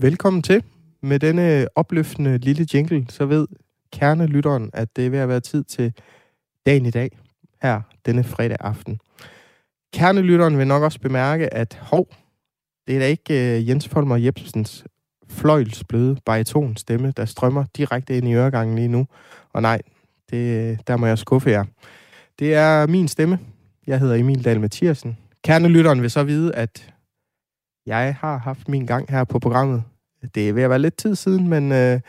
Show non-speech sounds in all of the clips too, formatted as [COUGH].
Velkommen til. Med denne opløftende lille jingle, så ved kernelytteren, at det er ved at være tid til dagen i dag, her denne fredag aften. Kernelytteren vil nok også bemærke, at hov, det er da ikke uh, Jens Folmer Jebsens fløjlsbløde baritonstemme, der strømmer direkte ind i øregangen lige nu. Og nej, det, der må jeg skuffe jer. Det er min stemme. Jeg hedder Emil Dahl Mathiasen. Kernelytteren vil så vide, at jeg har haft min gang her på programmet. Det er ved at være lidt tid siden, men øh,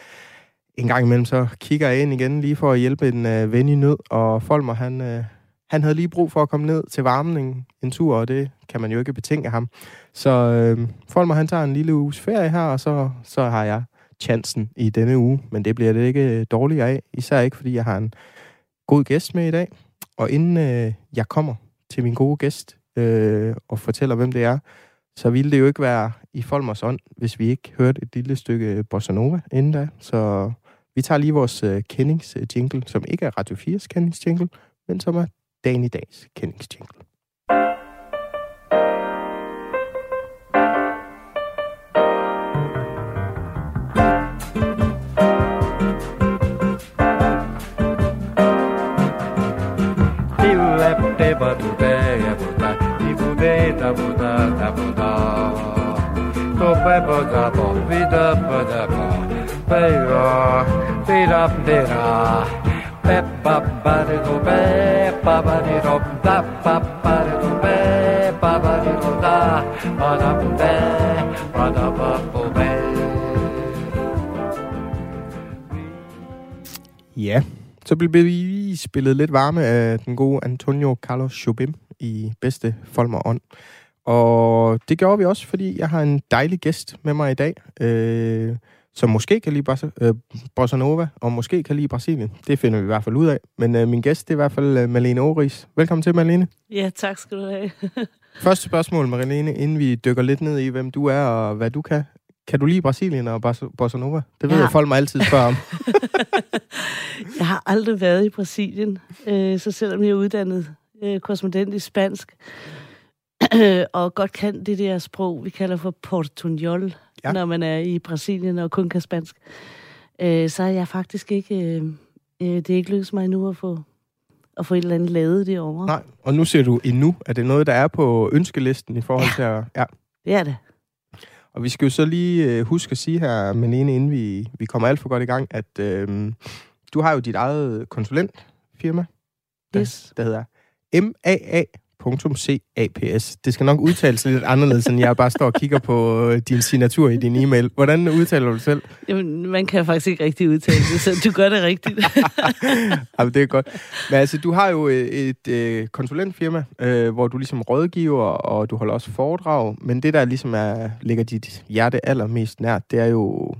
en gang imellem så kigger jeg ind igen lige for at hjælpe en øh, ven i nød. Og Folmer, han, øh, han havde lige brug for at komme ned til varmning en tur, og det kan man jo ikke betænke ham. Så øh, Folmer, han tager en lille uges ferie her, og så, så har jeg chancen i denne uge. Men det bliver det ikke øh, dårligere af, især ikke fordi jeg har en god gæst med i dag. Og inden øh, jeg kommer til min gode gæst øh, og fortæller, hvem det er, så ville det jo ikke være i Folmers ånd, hvis vi ikke hørte et lille stykke bossa nova inden da. Så vi tager lige vores øh, kendingsjingle, som ikke er Radio 4's kendingsjingle, men som er dagen i dags kendingsjingle. be da bu da da bu da to be bo da bo be da bo da bo be yo be da be da be ba ba de do be ba ba de do da ba ba de do be ba ba de do da ba da be ba da ba bo be Yeah. Så blev vi spillet lidt varme af den gode Antonio Carlos Jobim i bedste Folmer ånd. Og det gjorde vi også, fordi jeg har en dejlig gæst med mig i dag, øh, som måske kan lide Bossa, øh, Bossa Nova, og måske kan lide Brasilien. Det finder vi i hvert fald ud af. Men øh, min gæst det er i hvert fald øh, Malene Oris. Velkommen til, Malene. Ja, tak skal du have. [LAUGHS] Første spørgsmål, Malene, inden vi dykker lidt ned i, hvem du er og hvad du kan. Kan du lide Brasilien og Bossa Nova? Det ved ja. jeg, folk mig altid spørger om. [LAUGHS] jeg har aldrig været i Brasilien, øh, så selvom jeg er uddannet øh, korrespondent i spansk, [CLEARS THROAT] og godt kan det der sprog, vi kalder for portugnol, ja. når man er i Brasilien og kun kan spansk, øh, så er jeg faktisk ikke... Øh, øh, det er ikke lykkedes mig endnu at få, at få et eller andet lavet derovre. Nej, og nu ser du endnu. Er det noget, der er på ønskelisten i forhold ja. til at... Ja, det er det. Og vi skal jo så lige øh, huske at sige her, men inden vi, vi kommer alt for godt i gang, at øh, du har jo dit eget konsulentfirma, der, yes. der hedder MAA .caps. Det skal nok udtales lidt anderledes, end jeg bare står og kigger på øh, din signatur i din e-mail. Hvordan udtaler du selv? Jamen, man kan faktisk ikke rigtig udtale det, så du gør det rigtigt. [LAUGHS] Jamen, det er godt. Men altså, du har jo et, et øh, konsulentfirma, øh, hvor du ligesom rådgiver, og du holder også foredrag. Men det, der ligesom er, ligger dit hjerte allermest nært, det er jo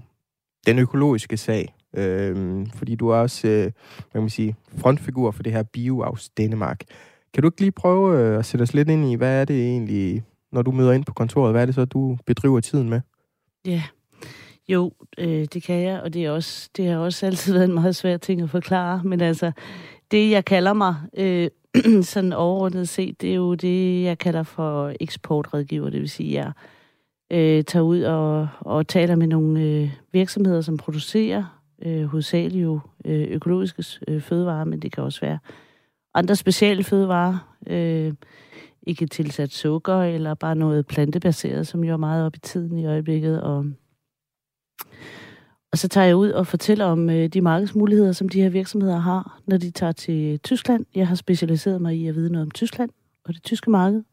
den økologiske sag. Øh, fordi du er også, øh, hvad kan man sige, frontfigur for det her Bioaus Danmark. Kan du ikke lige prøve øh, at sætte os lidt ind i, hvad er det egentlig, når du møder ind på kontoret, hvad er det så, du bedriver tiden med? Ja, jo, øh, det kan jeg, og det, er også, det har også altid været en meget svær ting at forklare, men altså, det jeg kalder mig, øh, [CLEARS THROAT] sådan overordnet set, det er jo det, jeg kalder for eksportrådgiver, det vil sige, jeg øh, tager ud og, og taler med nogle øh, virksomheder, som producerer øh, hovedsageligt jo øh, økologiske øh, fødevarer, men det kan også være andre specielle fødevarer. Øh, ikke tilsat sukker, eller bare noget plantebaseret, som jo er meget op i tiden i øjeblikket. Og, og så tager jeg ud og fortæller om øh, de markedsmuligheder, som de her virksomheder har, når de tager til Tyskland. Jeg har specialiseret mig i at vide noget om Tyskland og det tyske marked.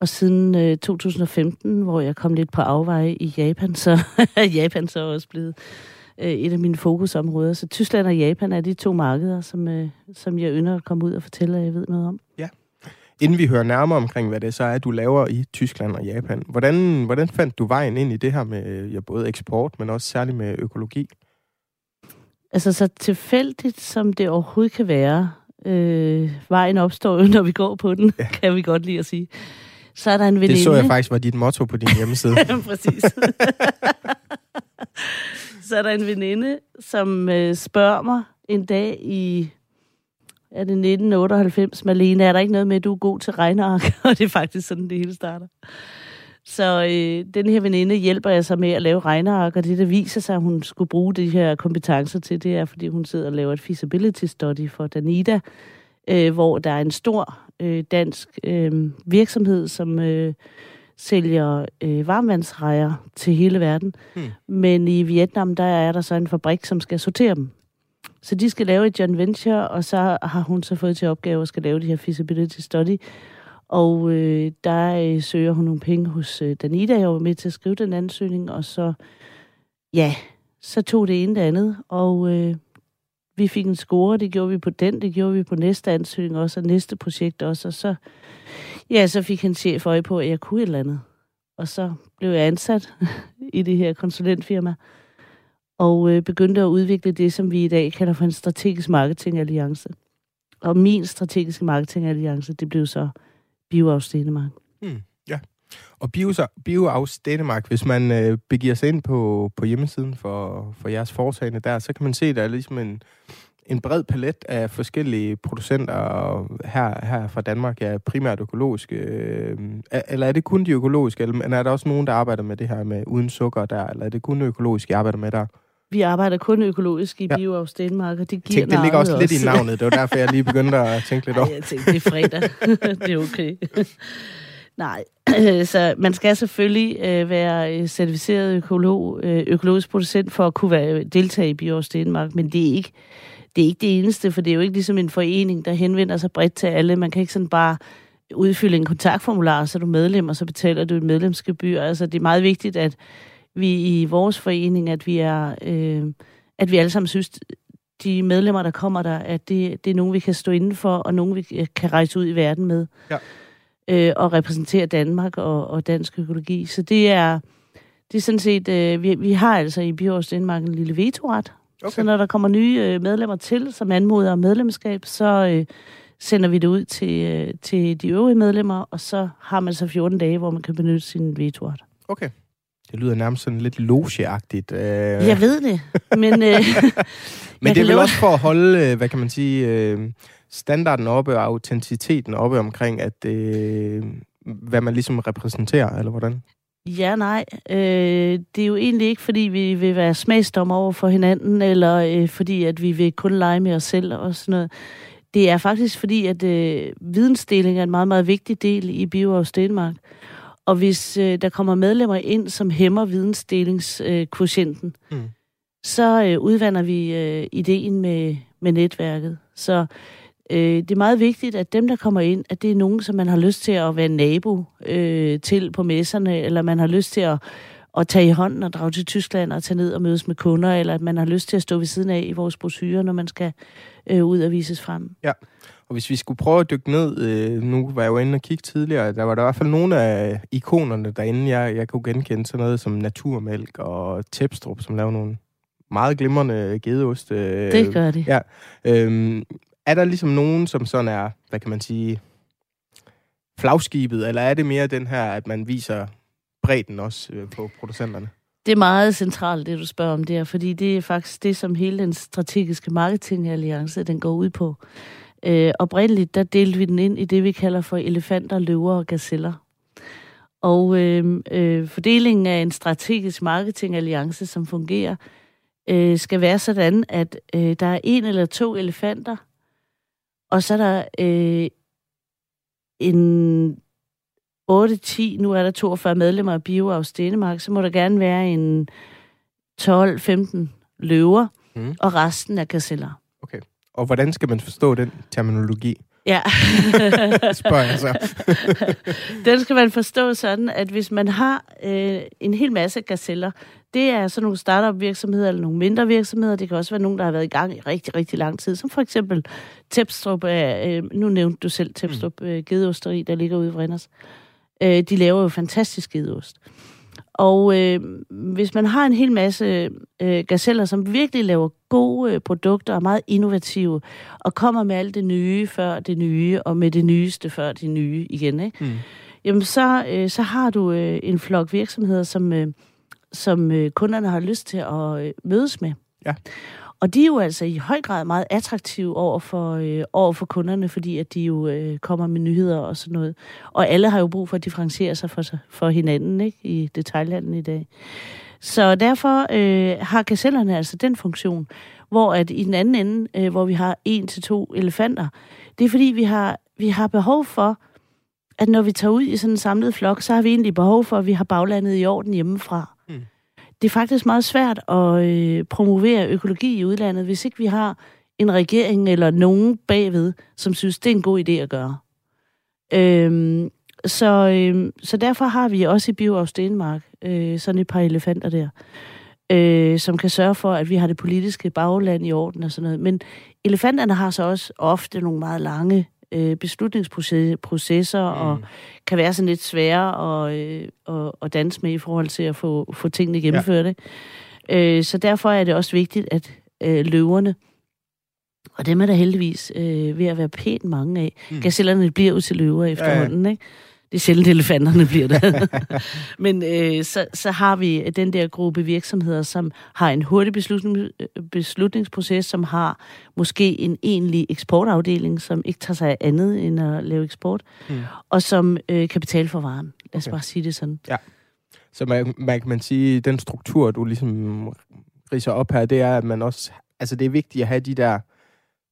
Og siden øh, 2015, hvor jeg kom lidt på afveje i Japan, så [LAUGHS] er Japan så også blevet øh, et af mine fokusområder. Så Tyskland og Japan er de to markeder, som, øh, som jeg ynder at komme ud og fortælle, at jeg ved noget om. Ja. Inden vi hører nærmere omkring, hvad det så er, du laver i Tyskland og Japan, hvordan, hvordan fandt du vejen ind i det her med ja, både eksport, men også særligt med økologi? Altså så tilfældigt, som det overhovedet kan være, øh, vejen opstår når vi går på den, ja. kan vi godt lide at sige. Så er der en veninde. Det så jeg faktisk var dit motto på din hjemmeside. [LAUGHS] Præcis så er der en veninde, som øh, spørger mig en dag i er det 1998, Malene, er der ikke noget med, at du er god til regneark? [LAUGHS] Og det er faktisk sådan, det hele starter. Så øh, den her veninde hjælper jeg så med at lave regneark, og det, der viser sig, at hun skulle bruge de her kompetencer til, det er, fordi hun sidder og laver et feasibility study for Danida, øh, hvor der er en stor øh, dansk øh, virksomhed, som øh, sælger øh, varmvandsrejer til hele verden. Hmm. Men i Vietnam, der er der så en fabrik, som skal sortere dem. Så de skal lave et joint venture, og så har hun så fået til opgave at skal lave det her feasibility study. Og øh, der øh, søger hun nogle penge hos øh, Danida. Jeg var med til at skrive den ansøgning, og så, ja, så tog det ene det andet. Og øh, vi fik en score, det gjorde vi på den, det gjorde vi på næste ansøgning også, og næste projekt også. Og så, ja, så fik han chef øje på, at jeg kunne et eller andet. Og så blev jeg ansat [LAUGHS] i det her konsulentfirma og øh, begyndte at udvikle det, som vi i dag kalder for en strategisk marketingalliance. Og min strategiske marketingalliance, det blev så BioAus Stenemark. Hmm, ja. Og BioAus Stenemark, hvis man øh, begiver sig ind på, på hjemmesiden for, for jeres foretagende der, så kan man se, at der er ligesom en, en bred palet af forskellige producenter her, her fra Danmark, ja, primært økologiske. Øh, eller er det kun de økologiske, eller er der også nogen, der arbejder med det her med uden sukker der, eller er det kun økologisk, I arbejder med der? Vi arbejder kun økologisk i ja. Bioavs Danmark, og det giver Tænk, Det ligger også, også lidt i navnet. Det var derfor, jeg lige begyndte at [LAUGHS] tænke lidt over. jeg tænkte, det er fredag. [LAUGHS] det er okay. [LAUGHS] Nej, [CLEARS THROAT] så man skal selvfølgelig øh, være øh, certificeret økolog, øh, økologisk producent for at kunne være, deltage i Bioavs Danmark, men det er ikke det er ikke det eneste, for det er jo ikke ligesom en forening, der henvender sig bredt til alle. Man kan ikke sådan bare udfylde en kontaktformular, så er du medlem, og så betaler du et medlemsgebyr. Altså, det er meget vigtigt, at vi i vores forening, at vi er, øh, at vi alle sammen synes, de medlemmer, der kommer der, at det, det er nogen, vi kan stå inden for, og nogen, vi kan rejse ud i verden med. Ja. Øh, og repræsentere Danmark og, og dansk økologi. Så det er, det er sådan set, øh, vi, vi har altså i Bjørns Danmark en lille vetoret. Okay. Så når der kommer nye øh, medlemmer til, som anmoder om medlemskab, så øh, sender vi det ud til, øh, til de øvrige medlemmer, og så har man så 14 dage, hvor man kan benytte sin vetoret. Okay. Det lyder nærmest sådan lidt logeagtigt. Øh. Jeg ved det, men... Øh, [LAUGHS] men det er vel love... også for at holde, hvad kan man sige, øh, standarden oppe og autenticiteten oppe omkring, at øh, hvad man ligesom repræsenterer, eller hvordan? Ja, nej. Øh, det er jo egentlig ikke, fordi vi vil være smagsdommer over for hinanden, eller øh, fordi, at vi vil kun lege med os selv og sådan noget. Det er faktisk fordi, at øh, vidensdeling er en meget, meget vigtig del i BioAus Danmark. Og hvis øh, der kommer medlemmer ind, som hæmmer vidensdelingskvotienten, øh, mm. så øh, udvander vi øh, ideen med, med netværket. Så øh, det er meget vigtigt, at dem, der kommer ind, at det er nogen, som man har lyst til at være nabo øh, til på messerne, eller man har lyst til at, at tage i hånden og drage til Tyskland og tage ned og mødes med kunder, eller at man har lyst til at stå ved siden af i vores brosyrer, når man skal øh, ud og vises frem. Ja. Og hvis vi skulle prøve at dykke ned, øh, nu var jeg jo inde og kigge tidligere, der var der i hvert fald nogle af ikonerne derinde, jeg, jeg kunne genkende sådan noget som Naturmælk og Tepstrup, som laver nogle meget glimrende gedeost. Øh, det gør de. Ja. Øh, er der ligesom nogen, som sådan er, hvad kan man sige, flagskibet, eller er det mere den her, at man viser bredden også øh, på producenterne? Det er meget centralt, det du spørger om der, fordi det er faktisk det, som hele den strategiske marketingalliance, den går ud på. Øh, oprindeligt, der delte vi den ind i det, vi kalder for elefanter, løver og gazeller. Og øh, øh, fordelingen af en strategisk marketingalliance, som fungerer, øh, skal være sådan, at øh, der er en eller to elefanter, og så er der øh, en 8-10, nu er der 42 medlemmer af BioAus Danmark, så må der gerne være en 12-15 løver, mm. og resten er gazeller. Okay. Og hvordan skal man forstå den terminologi? Ja. [LAUGHS] Spørger jeg så. [LAUGHS] den skal man forstå sådan, at hvis man har øh, en hel masse gazeller, det er sådan nogle startup virksomheder eller nogle mindre virksomheder. Det kan også være nogen, der har været i gang i rigtig, rigtig lang tid. Som for eksempel Tepstrup, øh, nu nævnte du selv Tepstrup, mm. øh, gedeosteri, der ligger ude i Vrinders. Øh, de laver jo fantastisk gedeost. Og øh, hvis man har en hel masse øh, gazeller, som virkelig laver gode øh, produkter og er meget innovative, og kommer med alt det nye før det nye, og med det nyeste før det nye igen, ikke? Mm. jamen så, øh, så har du øh, en flok virksomheder, som, øh, som øh, kunderne har lyst til at øh, mødes med. Ja. Og de er jo altså i høj grad meget attraktive over for, øh, over for kunderne, fordi at de jo øh, kommer med nyheder og sådan noget. Og alle har jo brug for at differentiere sig for, for hinanden ikke? i detaljhandlen i dag. Så derfor øh, har gazellerne altså den funktion, hvor at i den anden ende, øh, hvor vi har en til to elefanter, det er fordi, vi har, vi har behov for, at når vi tager ud i sådan en samlet flok, så har vi egentlig behov for, at vi har baglandet i orden hjemmefra. Det er faktisk meget svært at øh, promovere økologi i udlandet, hvis ikke vi har en regering eller nogen bagved, som synes, det er en god idé at gøre. Øhm, så, øhm, så derfor har vi også i Bio Stenmark øh, sådan et par elefanter der, øh, som kan sørge for, at vi har det politiske bagland i orden og sådan noget. Men elefanterne har så også ofte nogle meget lange øh, beslutningsprocesser mm. og kan være sådan lidt svære at, øh, at, at danse med i forhold til at få, få tingene gennemført. Ja. Øh, så derfor er det også vigtigt, at øh, løverne, og dem er der heldigvis øh, ved at være pænt mange af. Mm. Gazellerne bliver jo til løver efterhånden, ja, ja. ikke? Det er sjældent, elefanterne bliver det. [LAUGHS] Men øh, så, så har vi den der gruppe virksomheder, som har en hurtig beslutning, beslutningsproces, som har måske en egentlig eksportafdeling, som ikke tager sig af andet end at lave eksport, mm. og som øh, kan betale for varen. Lad os okay. bare sige det sådan. Ja. Så man, man kan man sige, den struktur, du ligesom riser op her, det er, at man også... Altså, det er vigtigt at have de der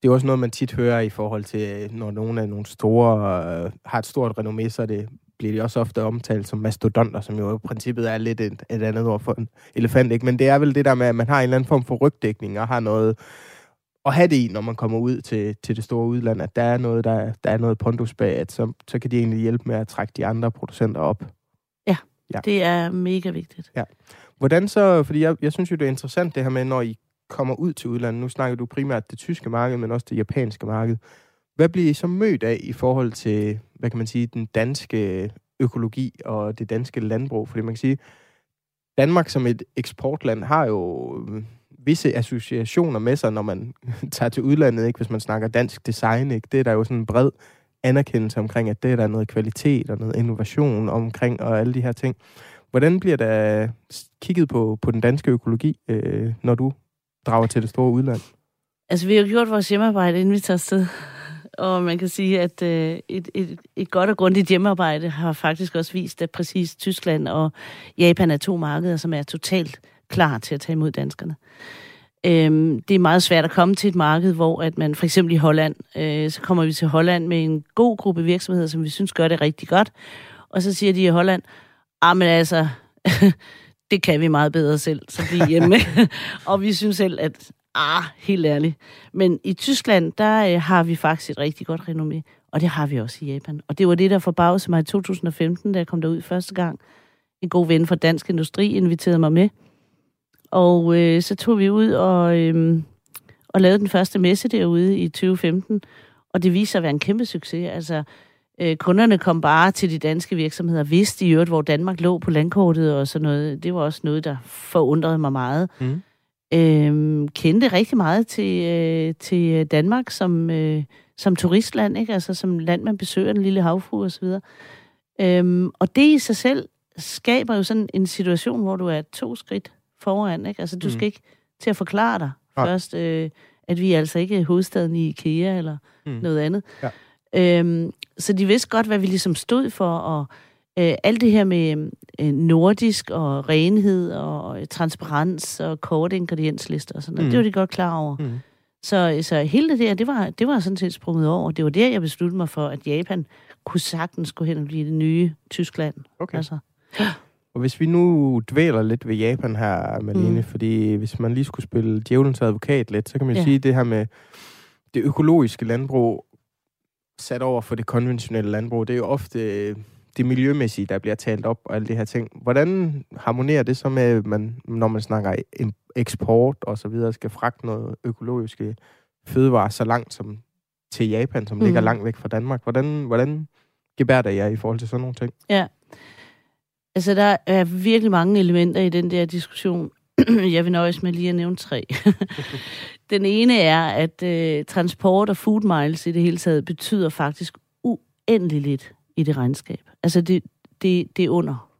det er også noget, man tit hører i forhold til, når nogle af nogle store øh, har et stort renommé, så det bliver de også ofte omtalt som mastodonter, som jo i princippet er lidt et, et andet ord for en elefant. Ikke? Men det er vel det der med, at man har en eller anden form for rygdækning og har noget at have det i, når man kommer ud til, til det store udland, at der er noget, der, der er noget pondus bag, at så, så kan de egentlig hjælpe med at trække de andre producenter op. Ja, ja. det er mega vigtigt. Ja. Hvordan så, fordi jeg, jeg synes jo, det er interessant det her med, når I kommer ud til udlandet, nu snakker du primært det tyske marked, men også det japanske marked. Hvad bliver I så mødt af i forhold til, hvad kan man sige, den danske økologi og det danske landbrug? Fordi man kan sige, Danmark som et eksportland har jo øh, visse associationer med sig, når man [LAUGHS] tager til udlandet, ikke? hvis man snakker dansk design. Ikke? Det er der jo sådan en bred anerkendelse omkring, at det er der noget kvalitet og noget innovation omkring og alle de her ting. Hvordan bliver der kigget på, på den danske økologi, øh, når du drager til det store udland? Altså, vi har gjort vores hjemmearbejde, inden vi tager afsted. Og man kan sige, at øh, et, et, et godt og grundigt hjemmearbejde har faktisk også vist, at præcis Tyskland og Japan er to markeder, som er totalt klar til at tage imod danskerne. Øhm, det er meget svært at komme til et marked, hvor at man for eksempel i Holland, øh, så kommer vi til Holland med en god gruppe virksomheder, som vi synes gør det rigtig godt. Og så siger de i Holland, ah, men altså, [LAUGHS] det kan vi meget bedre selv, så blive hjemme. [LAUGHS] og vi synes selv, at, ah, helt ærligt. Men i Tyskland, der øh, har vi faktisk et rigtig godt renommé, og det har vi også i Japan. Og det var det, der forbavsede mig i 2015, da jeg kom derud første gang. En god ven fra Dansk Industri inviterede mig med. Og øh, så tog vi ud og, øh, og lavede den første messe derude i 2015, og det viste sig at være en kæmpe succes. Altså, Øh, kunderne kom bare til de danske virksomheder, vidste i øvrigt, hvor Danmark lå på landkortet og sådan noget. Det var også noget, der forundrede mig meget. Mm. Øh, kendte rigtig meget til, øh, til Danmark som, øh, som turistland, ikke? altså som land, man besøger, den lille havfru og så videre. Øh, og det i sig selv skaber jo sådan en situation, hvor du er to skridt foran. Ikke? Altså du mm. skal ikke til at forklare dig ja. først, øh, at vi er altså ikke hovedstaden i IKEA eller mm. noget andet. Ja. Øhm, så de vidste godt, hvad vi ligesom stod for, og øh, alt det her med øh, nordisk og renhed og øh, transparens og korte ingredienslister og sådan noget, mm. det var de godt klar over. Mm. Så, så hele det der, det var, det var sådan set sprunget over. Det var der, jeg besluttede mig for, at Japan kunne sagtens gå hen og blive det nye Tyskland. Okay. Altså. Og hvis vi nu dvæler lidt ved Japan her, Malene, mm. fordi hvis man lige skulle spille djævelens advokat lidt, så kan man ja. sige det her med det økologiske landbrug sat over for det konventionelle landbrug, det er jo ofte øh, det miljømæssige, der bliver talt op og alle de her ting. Hvordan harmonerer det så med, man, når man snakker eksport og så videre, skal fragte noget økologiske fødevarer så langt som til Japan, som mm. ligger langt væk fra Danmark? Hvordan, hvordan gebærder jeg i forhold til sådan nogle ting? Ja, altså der er virkelig mange elementer i den der diskussion. [CLEARS THROAT] jeg vil nøjes med lige at nævne tre. [LAUGHS] Den ene er, at øh, transport og food miles i det hele taget betyder faktisk uendelig lidt i det regnskab. Altså det, det, det er under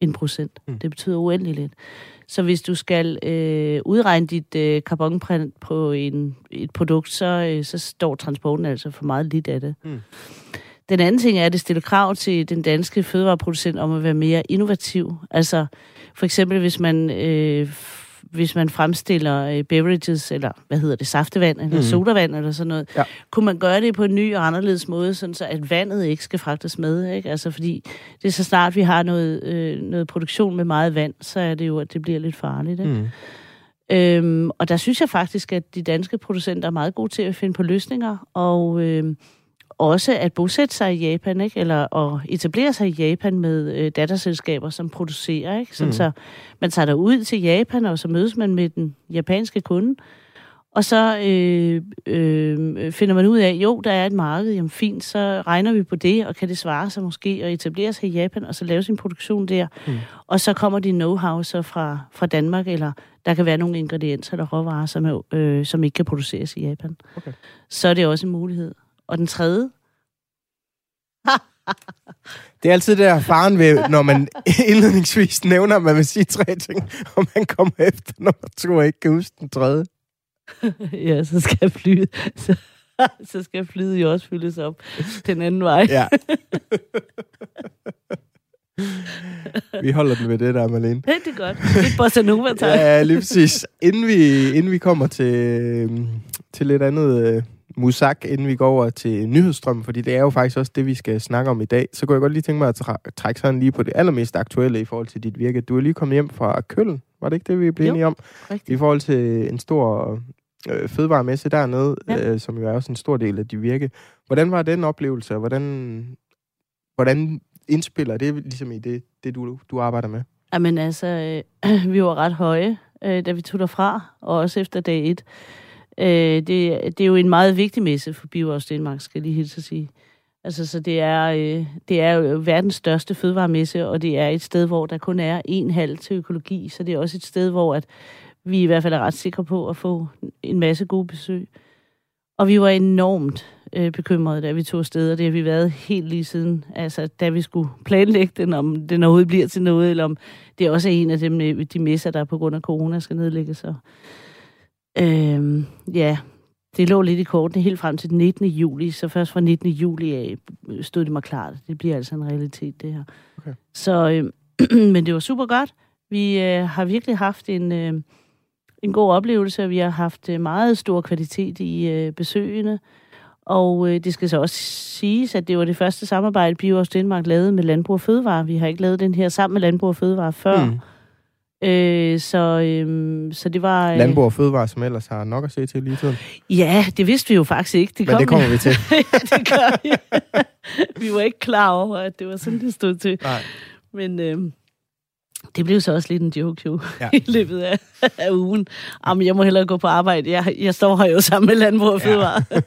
en procent. Mm. Det betyder uendelig lidt. Så hvis du skal øh, udregne dit øh, carbonprint på en, et produkt, så, øh, så står transporten altså for meget lidt af det. Mm. Den anden ting er, at det stiller krav til den danske fødevareproducent om at være mere innovativ. Altså for eksempel, hvis man, øh, hvis man fremstiller øh, beverages, eller hvad hedder det, saftevand, eller mm. sodavand, eller sådan noget, ja. kunne man gøre det på en ny og anderledes måde, sådan så at vandet ikke skal fragtes med. Ikke? Altså fordi det er så snart, vi har noget, øh, noget produktion med meget vand, så er det jo, at det bliver lidt farligt. Ikke? Mm. Øhm, og der synes jeg faktisk, at de danske producenter er meget gode til at finde på løsninger, og... Øh, også at bosætte sig i Japan, ikke? eller at etablere sig i Japan med øh, datterselskaber, som producerer. Ikke? Sådan, mm. Så man tager ud til Japan, og så mødes man med den japanske kunde, og så øh, øh, finder man ud af, jo, der er et marked, jamen fint, så regner vi på det, og kan det svare sig måske at etablere sig i Japan, og så lave sin produktion der. Mm. Og så kommer de know-how så fra, fra Danmark, eller der kan være nogle ingredienser eller råvarer, som, øh, som ikke kan produceres i Japan. Okay. Så er det også en mulighed. Og den tredje? [LAUGHS] det er altid der faren ved, når man [LAUGHS] indledningsvis nævner, at man vil sige tre ting, og man kommer efter nummer to og ikke kan huske den tredje. [LAUGHS] ja, så skal flyet, så, så skal flyet jo også fyldes op den anden vej. ja. vi holder den ved det der, Malene. Ja, det er godt. Det er bossa nova Ja, lige præcis. Inden vi, inden vi kommer til, til lidt andet øh, musak, inden vi går over til nyhedsstrømmen, fordi det er jo faktisk også det, vi skal snakke om i dag. Så kunne jeg godt lige tænke mig at trække sådan lige på det allermest aktuelle i forhold til dit virke. Du er lige kommet hjem fra Køln, var det ikke det, vi blev enige om? Rigtigt. I forhold til en stor øh, fødevaremesse dernede, ja. øh, som jo er også en stor del af dit virke. Hvordan var den oplevelse, og hvordan, hvordan indspiller det ligesom i det, det du, du arbejder med? Jamen altså, øh, [CLEARS THROAT] vi var ret høje, øh, da vi tog derfra, og også efter dag et. Øh, det, det er jo en meget vigtig messe for Bivårs Danmark, skal jeg lige hilse at sige. Altså, så det er, øh, det er jo verdens største fødevaremesse, og det er et sted, hvor der kun er en halv til økologi, så det er også et sted, hvor at vi i hvert fald er ret sikre på at få en masse gode besøg. Og vi var enormt øh, bekymrede, da vi tog afsted, og det har vi været helt lige siden, altså da vi skulle planlægge den, om den overhovedet bliver til noget, eller om det også er en af dem, øh, de messer, der på grund af corona skal nedlægges. Og, Øh, ja, det lå lidt i kortene helt frem til den 19. juli, så først fra 19. juli af stod det mig klart. Det bliver altså en realitet, det her. Okay. Så, øh, [CLEARS THROAT] men det var super godt. Vi øh, har virkelig haft en, øh, en god oplevelse, og vi har haft øh, meget stor kvalitet i øh, besøgene. Og øh, det skal så også siges, at det var det første samarbejde, Bioers Danmark lavede med Landbrug og Fødevare. Vi har ikke lavet den her sammen med Landbrug og Fødevare før. Mm. Øh, så, øh, så det var... Øh, Landbrug og Fødevare, som ellers har nok at se til lige tiden. Ja, det vidste vi jo faktisk ikke. Det Men det kommer vi til. [LAUGHS] ja, det gør vi. [LAUGHS] vi var ikke klar over, at det var sådan, det stod til. Nej. Men øh, det blev så også lidt en joke jo, ja. [LAUGHS] i løbet af, af ugen. Jamen, jeg må hellere gå på arbejde. Jeg, jeg står her jo sammen med Landbrug og Fødevare. Ja.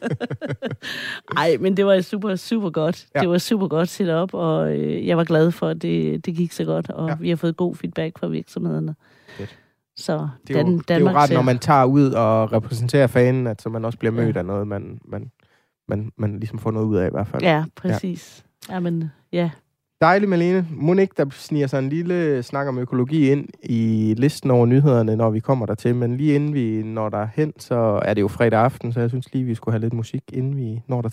[LAUGHS] Ej, men det var super, super godt. Ja. Det var super godt set op, og øh, jeg var glad for, at det, det gik så godt, og ja. vi har fået god feedback fra virksomhederne. Fedt. Så det er, jo, Dan, det er jo ret, når man tager ud og repræsenterer fanen, at så man også bliver mødt ja. af noget, man, man, man, man ligesom får noget ud af i hvert fald. Ja, præcis. Ja. Jamen, ja, Dejligt, Malene. Må ikke, der sniger sig en lille snak om økologi ind i listen over nyhederne, når vi kommer dertil. Men lige inden vi når der hen, så er det jo fredag aften, så jeg synes lige, vi skulle have lidt musik, inden vi når der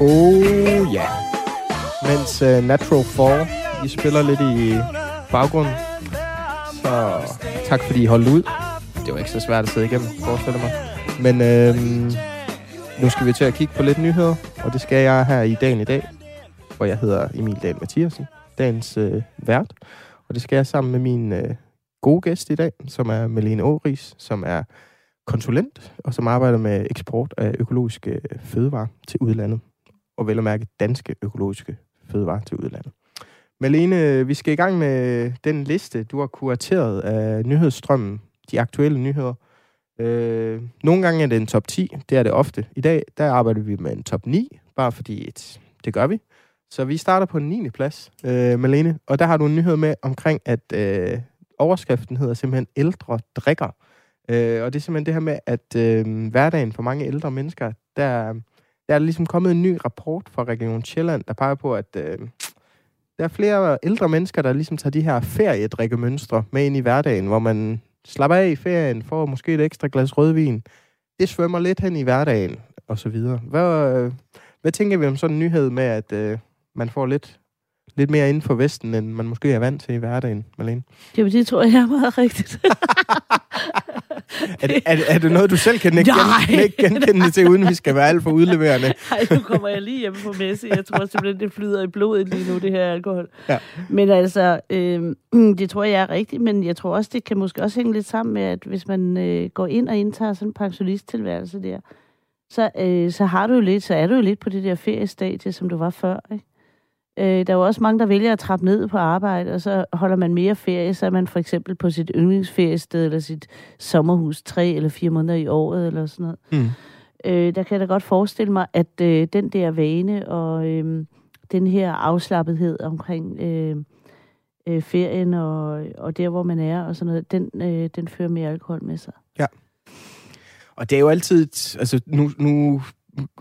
Oh, Bands uh, øh, Natural Fall. I spiller lidt i baggrunden. Så tak fordi I holdt ud. Det var ikke så svært at sidde igennem, forestiller mig. Men øhm, nu skal vi til at kigge på lidt nyheder, og det skal jeg her i dagen i dag, hvor jeg hedder Emil Dahl Mathiasen, dagens øh, vært. Og det skal jeg sammen med min øh, gode gæst i dag, som er Melene Åris, som er konsulent, og som arbejder med eksport af økologiske øh, fødevarer til udlandet. Og vel at mærke danske økologiske fødevarer til udlandet. Malene, vi skal i gang med den liste, du har kurateret af nyhedsstrømmen, de aktuelle nyheder. Øh, nogle gange er det en top 10, det er det ofte. I dag, der arbejder vi med en top 9, bare fordi et, det gør vi. Så vi starter på en 9. plads, øh, Malene, og der har du en nyhed med omkring, at øh, overskriften hedder simpelthen ældre drikker. Øh, og det er simpelthen det her med, at øh, hverdagen for mange ældre mennesker, der, der er ligesom kommet en ny rapport fra Region Sjælland, der peger på, at øh, der er flere ældre mennesker, der ligesom tager de her feriedrikkemønstre med ind i hverdagen, hvor man slapper af i ferien, får måske et ekstra glas rødvin. Det svømmer lidt hen i hverdagen, og så videre. Hvad, øh, hvad tænker vi om sådan en nyhed med, at øh, man får lidt, lidt mere inden for Vesten, end man måske er vant til i hverdagen, Malene? Jamen, det tror jeg er meget rigtigt. [LAUGHS] [LAUGHS] er, det, er, er det noget, du selv kan ikke gen, genkende til, uden vi skal være alt for udleverende? [LAUGHS] Nej, nu kommer jeg lige hjem på messe. Jeg tror simpelthen, det flyder i blodet lige nu, det her alkohol. Ja. Men altså, øh, [CLEARS THROAT] det tror jeg er rigtigt, men jeg tror også, det kan måske også hænge lidt sammen med, at hvis man øh, går ind og indtager sådan en pensionisttilværelse der, så, øh, så har du jo lidt, så er du jo lidt på det der feriestadie, som du var før, ikke? Øh, der er jo også mange, der vælger at trappe ned på arbejde, og så holder man mere ferie, så er man for eksempel på sit yndlingsferiested, eller sit sommerhus tre eller fire måneder i året, eller sådan noget. Mm. Øh, der kan jeg da godt forestille mig, at øh, den der vane og øh, den her afslappethed omkring øh, øh, ferien og, og der, hvor man er og sådan noget, den, øh, den fører mere alkohol med sig. Ja. Og det er jo altid, altså nu, nu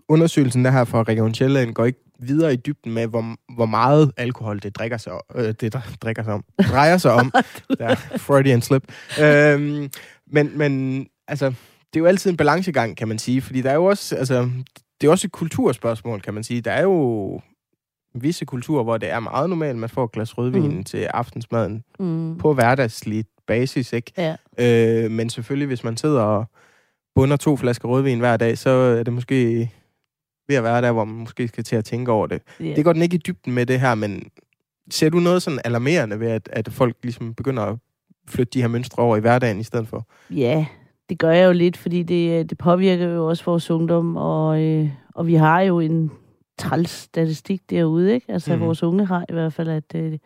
undersøgelsen der her fra Region Sjælland går ikke videre i dybden med, hvor, hvor meget alkohol det drikker sig, øh, det drikker sig om, drejer sig om. [LAUGHS] ja, Freudian slip. Øhm, men, men altså, det er jo altid en balancegang, kan man sige, fordi der er jo også, altså, det er også et kulturspørgsmål, kan man sige. Der er jo visse kulturer, hvor det er meget normalt, at man får et glas rødvin mm. til aftensmaden mm. på hverdagslig basis, ikke? Ja. Øh, men selvfølgelig, hvis man sidder og bunder to flasker rødvin hver dag, så er det måske ved at være der, hvor man måske skal til at tænke over det. Yeah. Det går den ikke i dybden med det her, men ser du noget sådan alarmerende ved, at, at folk ligesom begynder at flytte de her mønstre over i hverdagen i stedet for? Ja, det gør jeg jo lidt, fordi det, det påvirker jo også vores ungdom, og, øh, og vi har jo en træls statistik derude, ikke? Altså mm. vores unge har i hvert fald, at øh,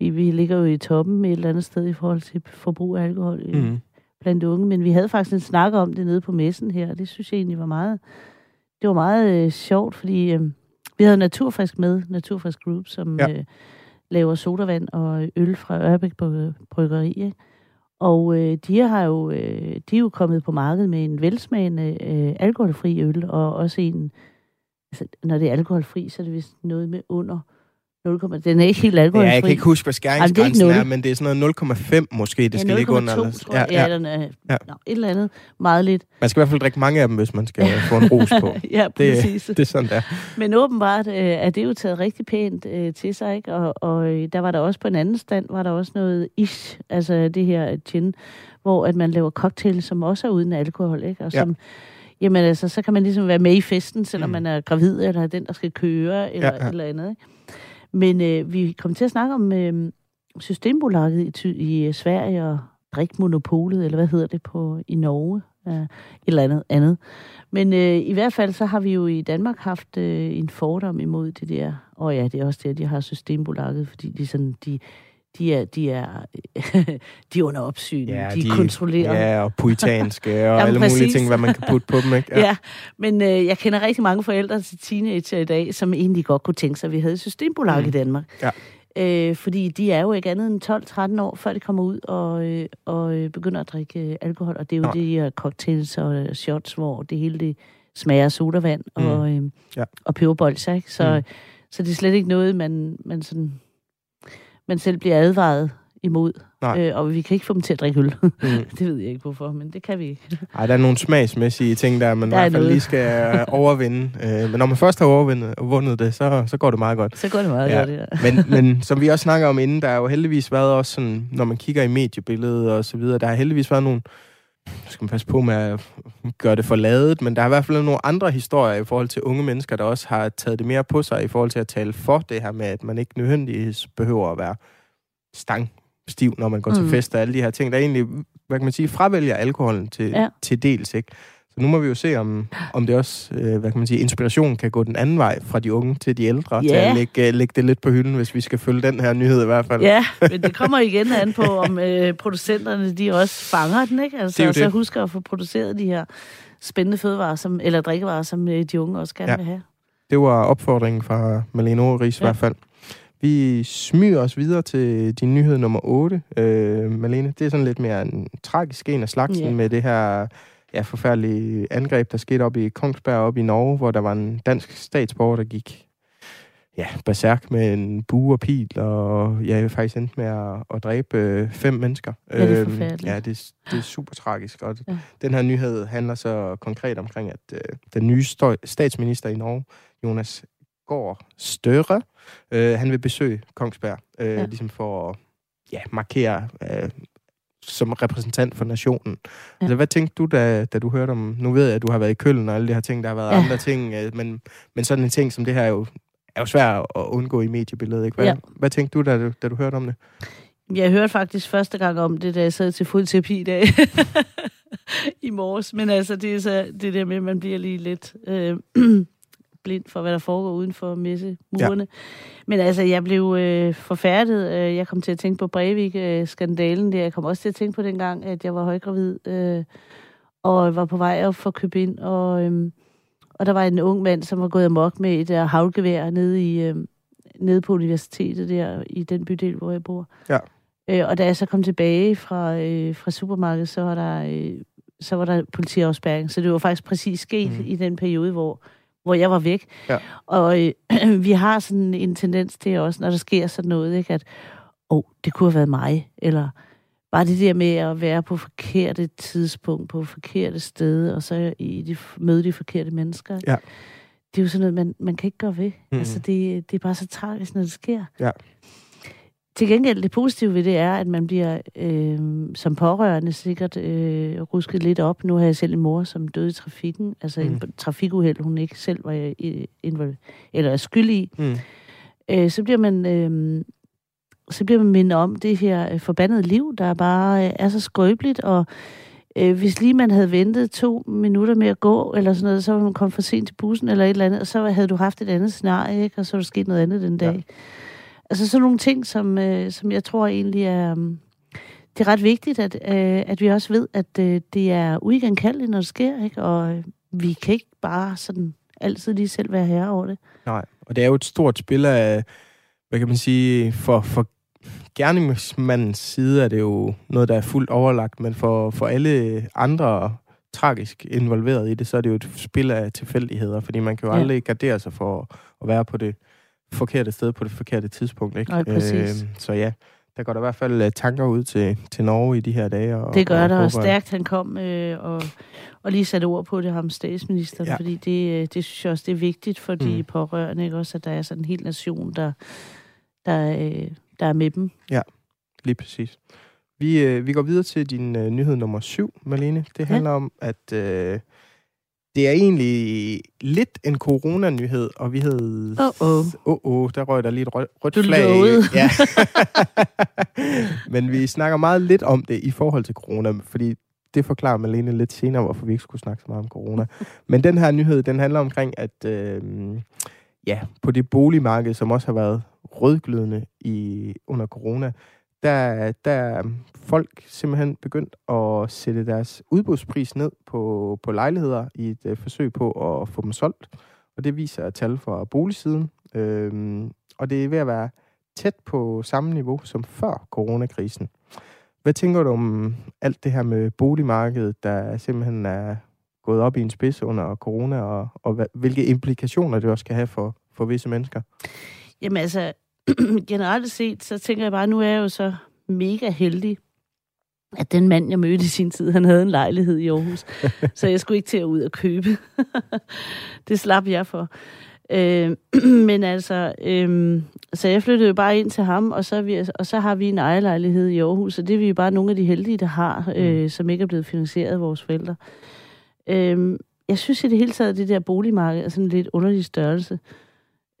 vi, vi ligger jo i toppen et eller andet sted i forhold til forbrug af alkohol mm. blandt unge, men vi havde faktisk en snak om det nede på messen her, og det synes jeg egentlig var meget det var meget øh, sjovt, fordi øh, vi havde Naturfrisk med, Naturfrisk Group, som ja. øh, laver sodavand og øl fra Ørbæk Bryggeri. Ikke? Og øh, de, har jo, øh, de er jo kommet på markedet med en velsmagende øh, alkoholfri øl, og også en, altså, når det er alkoholfri, så er det vist noget med under 0, den er ikke helt alkoholfri. Ja, jeg kan ikke huske, hvad skæringsgrænsen er, er, men det er sådan noget 0,5 måske, det skal ja, ligge under. Tror jeg. Ja, ja. Den er, ja. No, et eller andet. Meget lidt. Man skal i hvert fald drikke mange af dem, hvis man skal [LAUGHS] få en ros på. ja, præcis. Det, det er sådan der. Men åbenbart øh, er det jo taget rigtig pænt øh, til sig, ikke? Og, og øh, der var der også på en anden stand, var der også noget ish, altså det her gin, hvor at man laver cocktails, som også er uden alkohol, ikke? Og som, ja. Jamen altså, så kan man ligesom være med i festen, selvom mm. man er gravid, eller den, der skal køre, eller ja, ja. eller andet, ikke? Men øh, vi kom til at snakke om øh, Systembolaget i, i øh, Sverige og drikmonopolet, eller hvad hedder det på i Norge, øh, et eller andet andet. Men øh, i hvert fald så har vi jo i Danmark haft øh, en fordom imod det der. Og ja, det er også det, at de har Systembolaget, fordi de sådan, de, de er, de er, [LAUGHS] de er under opsyn, ja, de, de kontrollerer. Ja, og puritanske og [LAUGHS] Jamen, alle præcis. mulige ting, hvad man kan putte på dem. Ikke? [LAUGHS] Ja. ja, men øh, jeg kender rigtig mange forældre til teenager i dag, som egentlig godt kunne tænke sig, at vi havde systembolag mm. i Danmark. Ja. Øh, fordi de er jo ikke andet end 12-13 år, før de kommer ud og, øh, og øh, begynder at drikke øh, alkohol. Og det er jo ja. de her cocktails og shots, hvor det hele det smager sodavand mm. og, øh, ja. og peberbolser. Ikke? Så, mm. så det er slet ikke noget, man, man sådan man selv bliver advaret imod. Nej. Øh, og vi kan ikke få dem til at drikke øl. Mm. [LAUGHS] det ved jeg ikke hvorfor, men det kan vi ikke. [LAUGHS] Ej, der er nogle smagsmæssige ting, der man i Der er hvert fald noget. lige skal øh, overvinde. Øh, men når man først har overvundet vundet det, så, så går det meget godt. Så går det meget Ja. godt, ja. Men, [LAUGHS] men som vi også snakker om inden, der har jo heldigvis været også sådan, når man kigger i mediebilledet og så videre, der har heldigvis været nogle, skal man passe på med at gøre det for ladet, men der har i hvert fald nogle andre historier i forhold til unge mennesker, der også har taget det mere på sig i forhold til at tale for det her med, at man ikke nødvendigvis behøver at være stangstiv, når man går mm. til fest og alle de her ting, der egentlig, hvad kan man sige, fravælger alkoholen til. Ja. til dels, ikke? Så nu må vi jo se, om, om det også, øh, hvad kan man sige, inspirationen kan gå den anden vej fra de unge til de ældre, til Ja. at lægge, øh, lægge det lidt på hylden, hvis vi skal følge den her nyhed i hvert fald. Ja, [LAUGHS] men det kommer igen an på, om øh, producenterne de også fanger den, ikke? Altså, Det og så det. husker at få produceret de her spændende fødevarer, som, eller drikkevarer, som øh, de unge også gerne Ja. vil have. Det var opfordringen fra Malene Oris ja. i hvert fald. Vi smyger os videre til din nyhed nummer 8, øh, Malene. Det er sådan lidt mere en tragisk en af slagsen Ja. med det her ja, forfærdelige angreb, der skete op i Kongsberg op i Norge, hvor der var en dansk statsborger, der gik ja, berserk med en bue og pil, og ja, faktisk endte med at, at dræbe øh, fem mennesker. Ja, det er Øhm. Ja, det, det er super tragisk, og Ja. den her nyhed handler så konkret omkring, at øh, den nye støj, statsminister i Norge, Jonas Gaard Støre, øh, han vil besøge Kongsberg, øh. Ja. ligesom for at ja, markere øh, som repræsentant for nationen. Ja. Altså, hvad tænkte du, da, da du hørte om... Nu ved jeg, at du har været i Køln og alle de her ting, der har været ja. Andre ting, øh, men, men sådan en ting som det her er jo, er jo svært at undgå i mediebilledet. Ikke? Hvad, ja. Hvad tænkte du, da, du, da du hørte om det? Jeg hørte faktisk første gang om det, da jeg sad til fodterapi i dag [LAUGHS] i morges. Men altså, det er så det der med, at man bliver lige lidt øh, [CLEARS THROAT] blind for, hvad der foregår uden for messemurene. Ja. Men altså, jeg blev øh, forfærdet. Øh, Jeg kom til at tænke på Breivik-skandalen der. Jeg kom også til at tænke på dengang, at jeg var højgravid øh, og var på vej op for at købe ind. Og, øh, og der var en ung mand, som var gået amok med et uh, havlgevær nede, i, øh, nede på universitetet der, i den bydel, hvor jeg bor. Ja. Øh, og da jeg så kom tilbage fra, øh, fra supermarkedet, så var der, øh, så var der politiafspærring. Så det var faktisk præcis sket mm. i den periode, hvor, hvor jeg var væk. Ja. Og øh, [CLEARS THROAT] vi har sådan en tendens til også, når der sker sådan noget, ikke, at oh, det kunne have været mig, eller bare det der med at være på forkerte tidspunkt, på forkerte sted, og så i de, møde de forkerte mennesker. Ja. Det er jo sådan noget, man, man kan ikke gøre ved. Mm. Altså, det, det er bare så tragisk, når det sker. Ja. Til gengæld, det positive ved det er, at man bliver øh, som pårørende sikkert øh, rusket lidt op. Nu har jeg selv en mor, som døde i trafikken, altså mm. En trafikuheld, hun ikke selv var i- involveret, eller er skyld i. Mm. Øh, så bliver man... Øh, så bliver man mindet om det her øh, forbandede liv, der bare øh, er så skrøbeligt, og øh, hvis lige man havde ventet to minutter med at gå, eller sådan noget, så var man kommet for sent til bussen, eller et eller andet, og så havde du haft et andet scenarie, ikke? og så var der sket noget andet den dag. Ja. Altså sådan nogle ting, som, øh, som jeg tror egentlig er... Um, det er ret vigtigt, at, øh, at vi også ved, at øh, det er uigenkaldeligt, når det sker, ikke? og øh, vi kan ikke bare sådan altid lige selv være herre over det. Nej, og det er jo et stort spil af, hvad kan man sige, for, for gerningsmandens side er det jo noget, der er fuldt overlagt, men for, for alle andre tragisk involveret i det, så er det jo et spil af tilfældigheder, fordi man kan jo Ja. aldrig gardere sig for at være på det forkerte sted på det forkerte tidspunkt. Ikke? Nej, præcis. så ja, der går der i hvert fald øh, tanker ud til, til Norge i de her dage. Og, Det gør og der, og stærkt han kom øh, og, og lige satte ord på det, ham statsministeren, Ja. ja. fordi det, øh, det synes jeg også, det er vigtigt for de Mm. pårørende, ikke? også at der er sådan en hel nation, der, der, øh, der er med dem. Lige præcis. Vi, øh, vi går videre til din øh, nyhed nummer syv, Malene. Det handler ja. om, at øh, det er egentlig lidt en coronanyhed, og vi hed... Åh, åh. Åh, åh, der røg der lige et rødt, rødt Du flag. lovede. [LAUGHS] Ja. Men vi snakker meget lidt om det i forhold til corona, fordi det forklarer Malene lidt senere, hvorfor vi ikke skulle snakke så meget om corona. [LAUGHS] Men den her nyhed, den handler omkring, at øh, ja, på det boligmarked, som også har været rødglødende i, under corona, der, der er folk simpelthen begyndt at sætte deres udbudspris ned på, på lejligheder i et øh, forsøg på at få dem solgt. Og det viser tal fra boligsiden. Øhm, og det er ved at være tæt på samme niveau som før coronakrisen. Hvad tænker du om alt det her med boligmarkedet, der simpelthen er gået op i en spids under corona, og, og hvad, hvilke implikationer det også kan have for, for visse mennesker? Jamen altså, [CLEARS THROAT] generelt set, så tænker jeg bare, nu er jeg jo så mega heldig, at den mand, jeg mødte i sin tid, han havde en lejlighed i Aarhus. [LAUGHS] så jeg skulle ikke til at ud og købe. [LAUGHS] det slap jeg for. Øh, [CLEARS THROAT] men altså, øh, så jeg flyttede jo bare ind til ham, og så, vi, og så har vi en ejerlejlighed i Aarhus, og det er vi jo bare nogle af de heldige, der har, øh, mm. som ikke er blevet finansieret af vores forældre. Øh, jeg synes i det hele taget, at det der boligmarked er sådan en lidt underlig størrelse.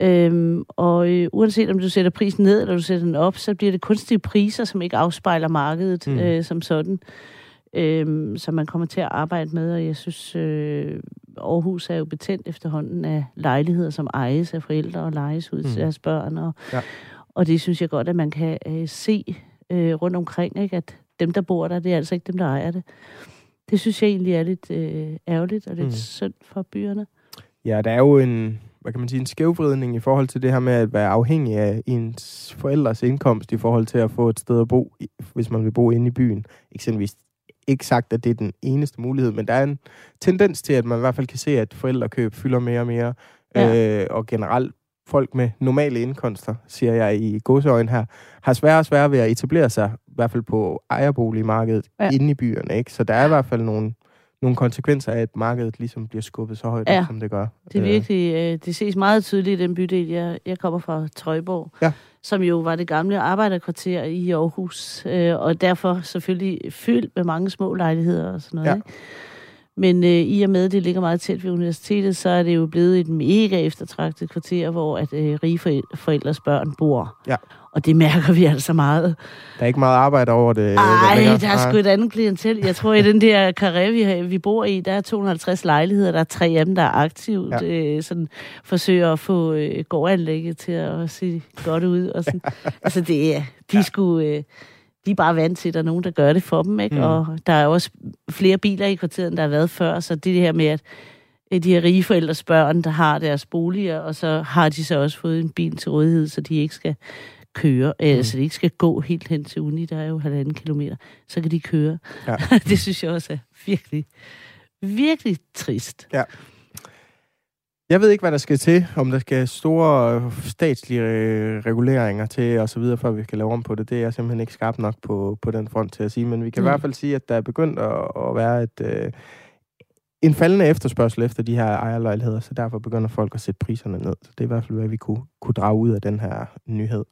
Øhm, og øh, uanset om du sætter prisen ned, eller du sætter den op, så bliver det kunstige priser, som ikke afspejler markedet mm. øh, som sådan, øhm, som man kommer til at arbejde med. Og jeg synes, øh, Aarhus er jo betændt efterhånden af lejligheder, som ejes af forældre og lejes ud til mm. deres børn. Og, ja. og det synes jeg godt, at man kan øh, se øh, rundt omkring, ikke? at dem, der bor der, det er altså ikke dem, der ejer det. Det synes jeg egentlig er lidt øh, ærgerligt og lidt mm. synd for byerne. Ja, der er jo en, hvad kan man sige, en skævvridning i forhold til det her med at være afhængig af ens forældres indkomst i forhold til at få et sted at bo, hvis man vil bo inde i byen. Eksempelvis ikke sagt, at det er den eneste mulighed, men der er en tendens til, at man i hvert fald kan se, at forældrekøb fylder mere og mere. Ja. Øh, og generelt folk med normale indkomster, siger jeg i godseøjen her, har sværere og sværere ved at etablere sig, i hvert fald på ejerboligmarkedet, ja. inde i byerne. Ikke? Så der er i hvert fald nogle nogle konsekvenser af, at markedet ligesom bliver skubbet så højt, ja. som det gør. det er øh. virkelig, øh, det ses meget tydeligt i den bydel, jeg, jeg kommer fra, Trøjborg, ja. som jo var det gamle arbejderkvarter i Aarhus, øh, og derfor selvfølgelig fyldt med mange små lejligheder og sådan noget. Ja. Ikke? Men øh, i og med, at det ligger meget tæt ved universitetet, så er det jo blevet et mega eftertragtet kvarter, hvor at øh, rige forældres børn bor. Ja. Og det mærker vi altså meget. Der er ikke meget arbejde over det? Nej, der er sgu et andet klientel. Jeg tror, i den der karré, vi, vi bor i, der er 250 lejligheder. Der er tre af dem, der er aktivt ja. øh, sådan, forsøger at få øh, gårdanlægget til at se godt ud. Og sådan. [LAUGHS] altså, det de ja. skulle... Øh, de er bare vant til, at der er nogen, der gør det for dem, ikke? Mm. Og der er også flere biler i kvarteret, end der har været før, så det her med, at de her rige forældres børn, der har deres boliger, og så har de så også fået en bil til rådighed, så de ikke skal køre, mm. øh, så de ikke skal gå helt hen til uni, der er jo halvanden kilometer, så kan de køre. Ja. [LAUGHS] det synes jeg også er virkelig, virkelig trist. Ja. Jeg ved ikke, hvad der skal til, om der skal store statslige reguleringer til og så videre, før vi kan lave om på det. Det er simpelthen ikke skarpt nok på, på den front til at sige, men vi kan mm. i hvert fald sige, at der er begyndt at, at være et, øh, en faldende efterspørgsel efter de her ejerlejligheder, så derfor begynder folk at sætte priserne ned. Så det er i hvert fald, hvad vi kunne, kunne drage ud af den her nyhed.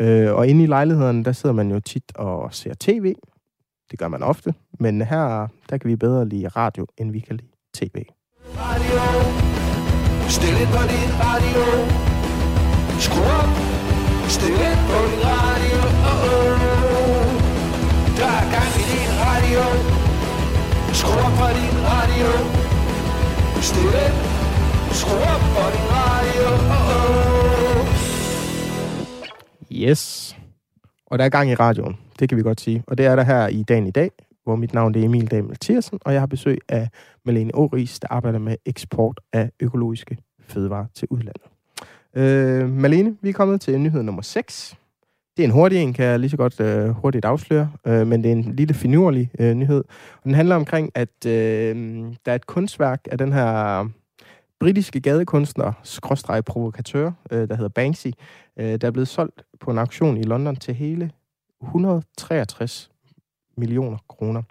Øh, og inde i lejlighederne, der sidder man jo tit og ser tv. Det gør man ofte. Men her, der kan vi bedre lide radio, end vi kan lide tv. Radio. Stil på din radio. Skru op. Stil på din radio. Oh, oh. Der er gang i din radio. Skru op på din radio. Stille. Skru op for din radio. Oh, oh. Yes. Og der er gang i radioen. Det kan vi godt sige. Og det er der her i dagen i dag, hvor mit navn er Emil Dahl Mathiasen, og jeg har besøg af Malene Åris, der arbejder med eksport af økologiske fødevarer til udlandet. Øh, Malene, vi er kommet til nyhed nummer 6. Det er en hurtig en, kan jeg lige så godt øh, hurtigt afsløre, øh, men det er en lille finurlig øh, nyhed. Og den handler omkring, at øh, der er et kunstværk af den her britiske gadekunstner, skråstreg provokatør, øh, der hedder Banksy, øh, der er blevet solgt på en auktion i London til hele 163 millioner kroner.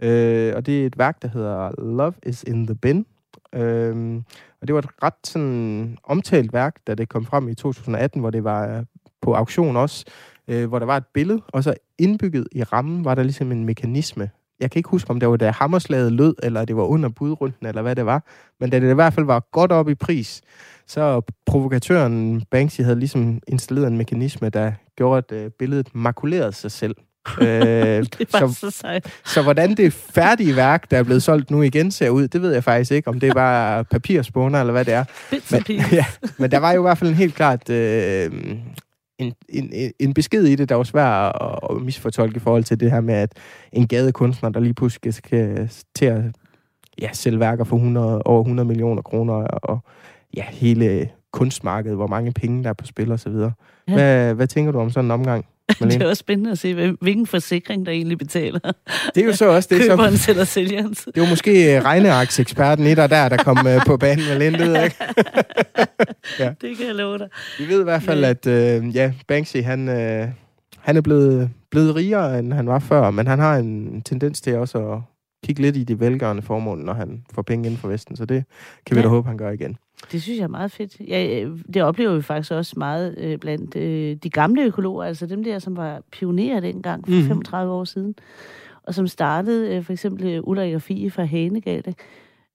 Øh, og det er et værk, der hedder Love is in the Bin. Øh, og det var et ret sådan omtalt værk, da det kom frem i 2018, hvor det var øh, på auktion også øh, hvor der var et billede, og så indbygget i rammen var der ligesom en mekanisme. Jeg kan ikke huske, om det var da hammerslaget lød, eller det var under budrunden, eller hvad det var. Men da det i hvert fald var godt op i pris, så provokatøren Banksy havde ligesom installeret en mekanisme, der gjorde, at øh, billedet makulerede sig selv øh, [LAUGHS] så, så sejt. Så hvordan det færdige værk, der er blevet solgt nu igen, ser ud, det ved jeg faktisk ikke, om det er bare papirspåner, eller hvad det er. Men, [LAUGHS] ja, men der var jo i hvert fald en helt klart øh, en, en, en besked i det, der var svær at, at misfortolke i forhold til det her med, at en gadekunstner, der lige pludselig skal til at ja, sælge værker for 100, over 100 millioner kroner, og ja, hele kunstmarkedet, hvor mange penge der er på spil og så videre. Ja. Hvad, hvad tænker du om sådan en omgang? Malene? [LAUGHS] Det er også spændende at se, hvilken forsikring, der egentlig betaler. Det er jo så også det, som... Køberen eller sælgeren. Det var måske øh, regnearkseksperten i dig der, der kom uh, på banen med Linde, ikke? [LAUGHS] ja. Det kan jeg love dig. Vi ved i hvert fald, at uh, ja, Banksy, han, uh, han er blevet, blevet rigere, end han var før, men han har en tendens til også at kigge lidt i de velgørende formål, når han får penge inden for Vesten. Så det kan vi Ja. da håbe, han gør igen. Det synes jeg er meget fedt. Ja, øh, det oplever vi faktisk også meget øh, blandt øh, de gamle økologer, altså dem der, som var pionerer dengang for Mhm. 35 år siden, og som startede øh, for eksempel øh, Ulrik og Fie fra Hanegade. ikke?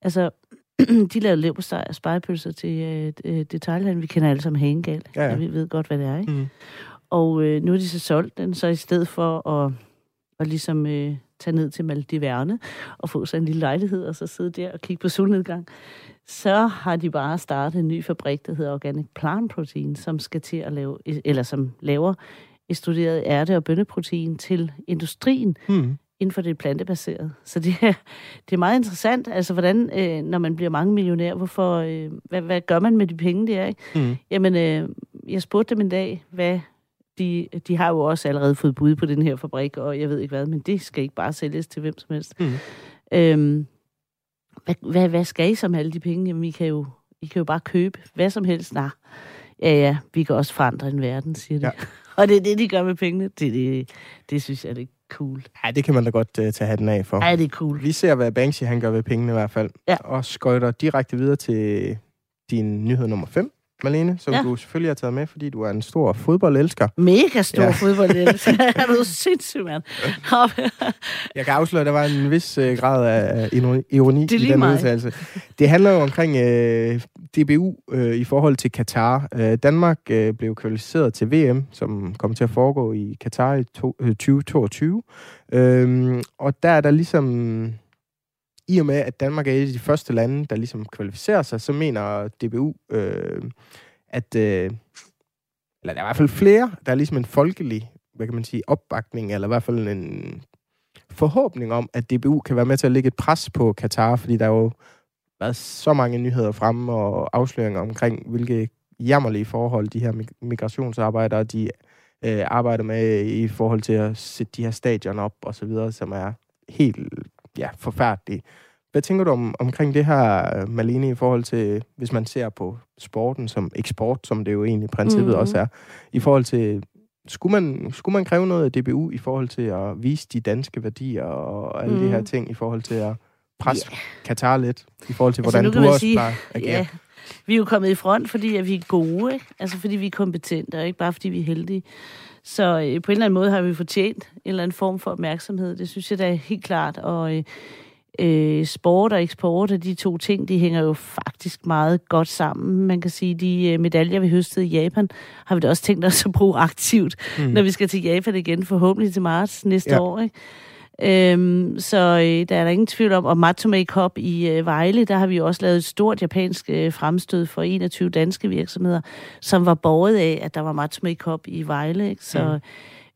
Altså, [CLEARS THROAT] de lavede leverpostej og spejepølser til øh, øh, detaljhandlen. Vi kender alle sammen Hanegade. Ja, ja. Vi ved godt, hvad det er, ikke? Mm. Og øh, nu har de så solgt den, så i stedet for at, at ligesom øh, tage ned til Maldiverne og få sig en lille lejlighed, og så sidde der og kigge på solnedgang, så har de bare startet en ny fabrik, der hedder Organic Plant Protein, som skal til at lave, eller som laver studeret ærte- og bønneprotein til industrien Mm. inden for det plantebaserede. Så det er, det er meget interessant, altså hvordan, øh, når man bliver mange millionær, hvorfor, øh, hvad, hvad gør man med de penge der, ikke? Mm. Jamen, øh, jeg spurgte dem en dag, hvad de, de har jo også allerede fået bud på den her fabrik, og jeg ved ikke hvad, men det skal ikke bare sælges til hvem som helst. Mm. Øhm, hvad, hvad, hvad skal I så med alle de penge? Jamen, I kan jo, I kan jo bare købe hvad som helst. Nej, ja, ja, vi kan også forandre en verden, siger de. Ja. [LAUGHS] Og det er det, de gør med pengene. Det, det, det synes jeg, det er cool. Ja, det kan man da godt uh, tage hatten af for. Ja, det er cool. Vi ser, hvad Banksy han gør ved pengene i hvert fald. Ja. Og skøjter direkte videre til din nyhed nummer 5, Malene, som Ja. du selvfølgelig har taget med, fordi du er en stor fodboldelsker. Mega stor Ja. ja. fodbold. er [LAUGHS] du sindssyg, mand? Jeg kan afsløre, at der var en vis øh, grad af ironi, Det i den mig. udtalelse. Det handler jo omkring øh, DBU øh, i forhold til Katar. Øh, Danmark øh, blev kvalificeret til VM, som kommer til at foregå i Katar i to, øh, 2022. Øhm, og der er der ligesom... I og med, at Danmark er et af de første lande, der ligesom kvalificerer sig, så mener DBU, øh, at... Øh, eller der er i hvert fald flere, der er ligesom en folkelig, hvad kan man sige, opbakning, eller i hvert fald en forhåbning om, at DBU kan være med til at lægge et pres på Katar, fordi der er jo været så mange nyheder fremme og afsløringer omkring, hvilke jammerlige forhold de her migrationsarbejdere, de øh, arbejder med i forhold til at sætte de her stadion op og så videre, som er helt ja, forfærdelige. Hvad tænker du om, omkring det her, Malene, i forhold til, hvis man ser på sporten som eksport, som det jo egentlig i princippet Mhm. også er, i forhold til, skulle man, skulle man kræve noget af DBU i forhold til at vise de danske værdier og alle mm. de Mhm. her ting, i forhold til at presse yeah. Katar lidt, i forhold til, Altså, hvordan nu du også sige- plejer at agere? Ja, vi er jo kommet i front, fordi at vi er gode, ikke? Altså fordi vi er kompetente, og ikke bare fordi vi er heldige. Så øh, på en eller anden måde har vi fortjent en eller anden form for opmærksomhed. Det synes jeg da er helt klart. Og øh, øh, sport og eksport af de to ting, de hænger jo faktisk meget godt sammen. Man kan sige, de øh, medaljer, vi høstede i Japan, har vi da også tænkt os at bruge aktivt, Mm. når vi skal til Japan igen, forhåbentlig til marts næste ja. år. Ikke? Øhm, så øh, der er der ingen tvivl om, og Matsume Cup i øh, Vejle, der har vi også lavet et stort japansk øh, fremstød for 21 danske virksomheder, som var borget af, at der var Matsume Cup i Vejle. Ikke? Så,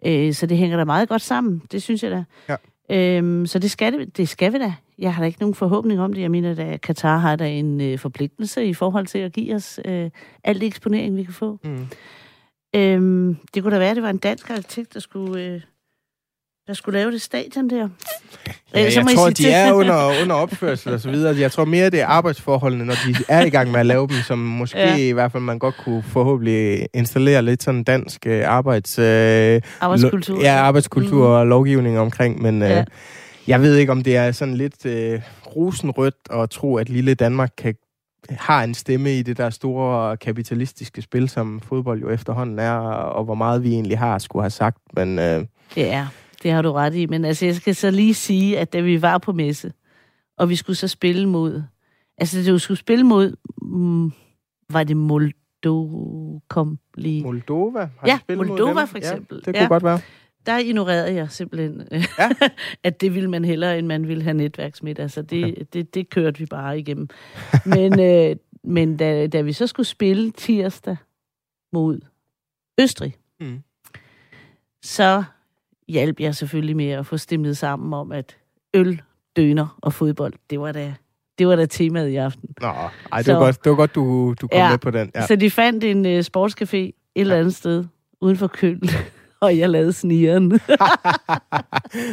mm. øh, så det hænger da meget godt sammen, det synes jeg da. Ja. Øhm, så det skal, det, det skal vi da. Jeg har da ikke nogen forhåbning om det. Jeg mener, at Katar har da en øh, forpligtelse i forhold til at give os øh, al det eksponering, vi kan få. Mm. Øhm, det kunne da være, at det var en dansk arkitekt, der skulle, øh, der skulle lave det stadion der. Ja, Øh, så jeg må I tror, sige de er under, under opførsel og så videre. Jeg tror mere, det er arbejdsforholdene, når de er i gang med at lave dem, som måske ja. I hvert fald man godt kunne forhåbentlig installere lidt sådan dansk øh, arbejds... Øh, Arbejdskultur. Lo- ja, arbejdskultur Mhm. og lovgivning omkring, men øh, Ja. jeg ved ikke, om det er sådan lidt øh, rosenrødt at tro, at lille Danmark kan har en stemme i det der store kapitalistiske spil, som fodbold jo efterhånden er, og hvor meget vi egentlig har skulle have sagt, men øh, Ja, det har du ret i. Men altså, jeg skal så lige sige, at da vi var på messe, og vi skulle så spille mod... Altså, det vi skulle spille mod... Mm, var det Moldo kom lige? Moldova har Ja, spillet mod Moldova dem? for eksempel. Ja, det kunne Ja. godt være. Der ignorerede jeg simpelthen, [LAUGHS] Ja. at det ville man hellere, end man ville have netværksmiddag. Så det, okay. det, det kørte vi bare igennem. [LAUGHS] Men, øh, men da, da vi så skulle spille tirsdag mod Østrig, Mm. så hjalp jeg selvfølgelig med at få stemmet sammen om, at øl, døner og fodbold, det var da, det var da temaet i aften. Nå, ej, det Så- var godt, det var godt du, du kom Ja. med på den. Ja. Ja. Så de fandt en uh, sportscafé et eller andet sted uden for Køln, [LAUGHS] og jeg lavede snigeren. [LAUGHS]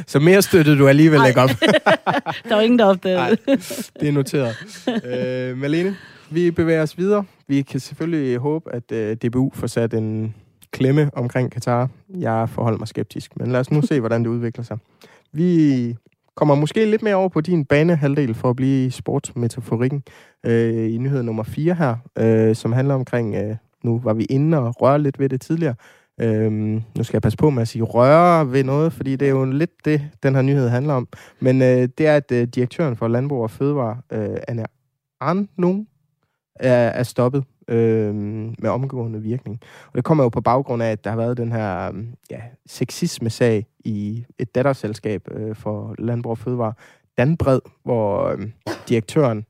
Så mere støttede du alligevel ikke op. [LAUGHS] Der var ingen, der opdagede det. det er noteret. Øh, Malene, vi bevæger os videre. Vi kan selvfølgelig håbe, at øh, DBU får sat en klemme omkring Katar. Jeg forholder mig skeptisk, men lad os nu se, [LAUGHS] hvordan det udvikler sig. Vi kommer måske lidt mere over på din banehalvdel for at blive i sportsmetaforikken øh, i nyhed nummer 4 her, øh, som handler omkring, øh, nu var vi inde og røre lidt ved det tidligere, Øhm, nu skal jeg passe på med at sige røre ved noget, fordi det er jo lidt det, den her nyhed handler om. Men øh, det er, at øh, direktøren for Landbrug og Fødevare, øh, Anna Arnung, er, er stoppet øh, med omgående virkning. Og det kommer jo på baggrund af, at der har været den her øhm, ja, sexisme-sag i et datterselskab øh, for Landbrug og Fødevare, Danbred, hvor øh, direktøren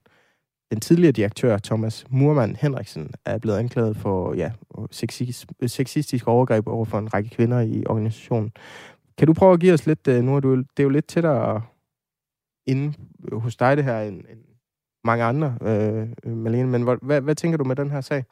den tidligere direktør, Thomas Murmann Henriksen, er blevet anklaget for ja, sexistisk overgreb over for en række kvinder i organisationen. Kan du prøve at give os lidt, øh, nu er du, det er jo lidt tættere inde hos dig det her, end, end mange andre, øh, Malene, men hvad, hvad, hvad tænker du med den her sag?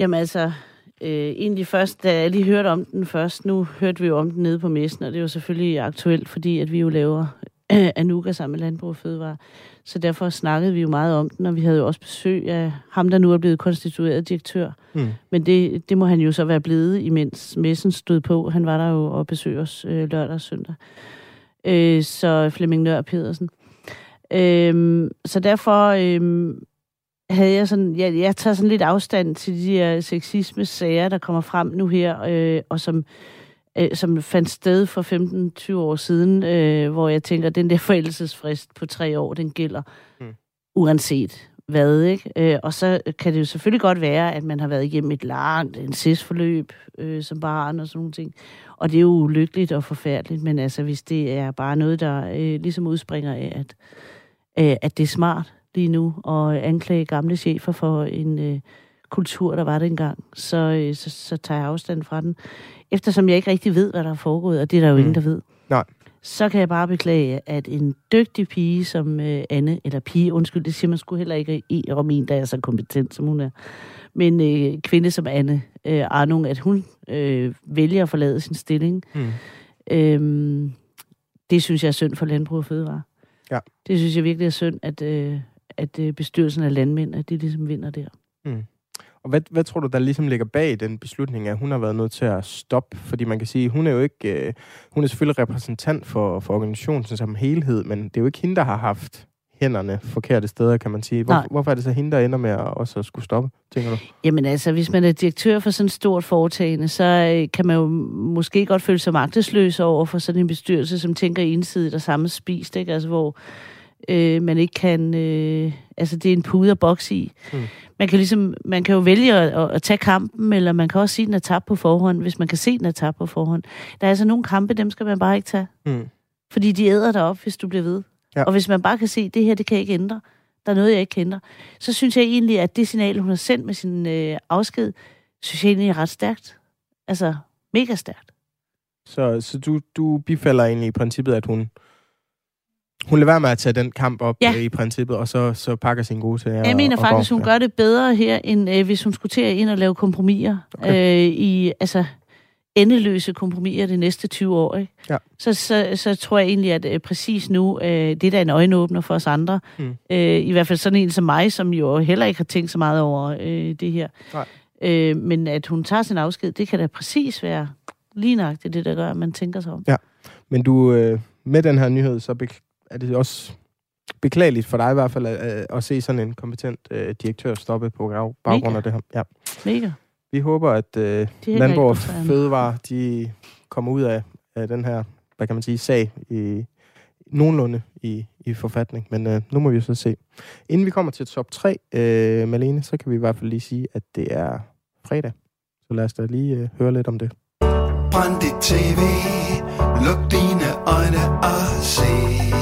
Jamen altså, øh, egentlig først, da jeg lige hørte om den først, nu hørte vi jo om den nede på messen, og det er jo selvfølgelig aktuelt, fordi at vi jo laver [CLEARS THROAT] øh, Anuga sammen med Landbrug og Fødevare. Så derfor snakkede vi jo meget om den, og vi havde jo også besøg af ham, der nu er blevet konstitueret direktør. Mm. Men det, det må han jo så være blevet, imens messen stod på. Han var der jo og besøgte os øh, lørdag og søndag. Øh, så Flemming Nør Pedersen. Øh, så derfor øh, havde jeg sådan, jeg, jeg tager sådan lidt afstand til de her sexisme-sager, der kommer frem nu her, øh, og som øh, som fandt sted for 15-20 år siden, øh, hvor jeg tænker, at den der forældelsesfrist på tre år, den gælder mm. uanset hvad, ikke? Øh, og så kan det jo selvfølgelig godt være, at man har været igennem et langt incestforløb øh, som barn og sådan nogle ting. Og det er jo ulykkeligt og forfærdeligt, men altså hvis det er bare noget, der øh, ligesom udspringer af, at, øh, at det er smart lige nu at anklage gamle chefer for en øh, kultur, der var det engang, så, øh, så, så tager jeg afstand fra den eftersom jeg ikke rigtig ved, hvad der er foregået, og det er der jo mm. ingen, der ved. Nej. Så kan jeg bare beklage, at en dygtig pige som øh, Anne, eller pige, undskyld, det siger man sgu heller ikke i om en, der er så kompetent, som hun er. Men øh, kvinde som Anne øh, Arnung, at hun øh, vælger at forlade sin stilling, mm. øh, det synes jeg er synd for Landbrug og Fødevare. Ja. Det synes jeg virkelig er synd, at, øh, at øh, bestyrelsen af landmænd, at de ligesom vinder der. Mm. Og hvad, hvad tror du, der ligesom ligger bag den beslutning, at hun har været nødt til at stoppe? Fordi man kan sige, hun er jo ikke... Øh, hun er selvfølgelig repræsentant for, for organisationen som helhed, men det er jo ikke hende, der har haft hænderne forkerte steder, kan man sige. Hvor, hvorfor er det så hende, der ender med at også skulle stoppe, tænker du? Jamen altså, hvis man er direktør for sådan et stort foretagende, så øh, kan man jo måske godt føle sig magtesløs over for sådan en bestyrelse, som tænker ensidigt og samme spist, ikke? Altså, hvor øh, man ikke kan... Øh, altså, det er en pude at bokse i. Mm. Man kan, ligesom, man kan jo vælge at, at tage kampen, eller man kan også sige, at den er tabt på forhånd, hvis man kan se, at den er tabt på forhånd. Der er altså nogle kampe, dem skal man bare ikke tage. Mm. Fordi de æder dig op, hvis du bliver ved. Ja. Og hvis man bare kan se, at det her, det kan jeg ikke ændre. Der er noget, jeg ikke kender. Så synes jeg egentlig, at det signal, hun har sendt med sin øh, afsked, synes jeg egentlig er ret stærkt. Altså, mega stærkt. Så, så du, du bifalder egentlig i princippet, at hun hun lader være med at tage den kamp op ja. Øh, i princippet, og så, så pakker sin gode til Jeg mener og, faktisk, og hun ja. gør det bedre her, end øh, hvis hun skulle til at ind og lave kompromiser. Okay. Øh, i, altså, endeløse kompromiser de næste 20 år. Ikke? Ja. Så, så, så tror jeg egentlig, at øh, præcis nu, øh, det er da en øjenåbner for os andre. Mm. Øh, I hvert fald sådan en som mig, som jo heller ikke har tænkt så meget over øh, det her. Nej. Øh, men at hun tager sin afsked, det kan da præcis være lige nøjagtigt det, der gør, at man tænker sig om. Ja, men du, øh, med den her nyhed, så er det også beklageligt for dig i hvert fald at, at se sådan en kompetent øh, direktør stoppe på baggrund Mega. af det her. Ja. Mega. Vi håber, at øh, Landbrug og Fødevare, de kommer ud af, af den her, hvad kan man sige, sag i nogenlunde i, i forfatning. Men øh, nu må vi jo så se. Inden vi kommer til top 3, øh, Malene, så kan vi i hvert fald lige sige, at det er fredag. Så lad os da lige øh, høre lidt om det. Brænd dit tv, luk dine øjne og se.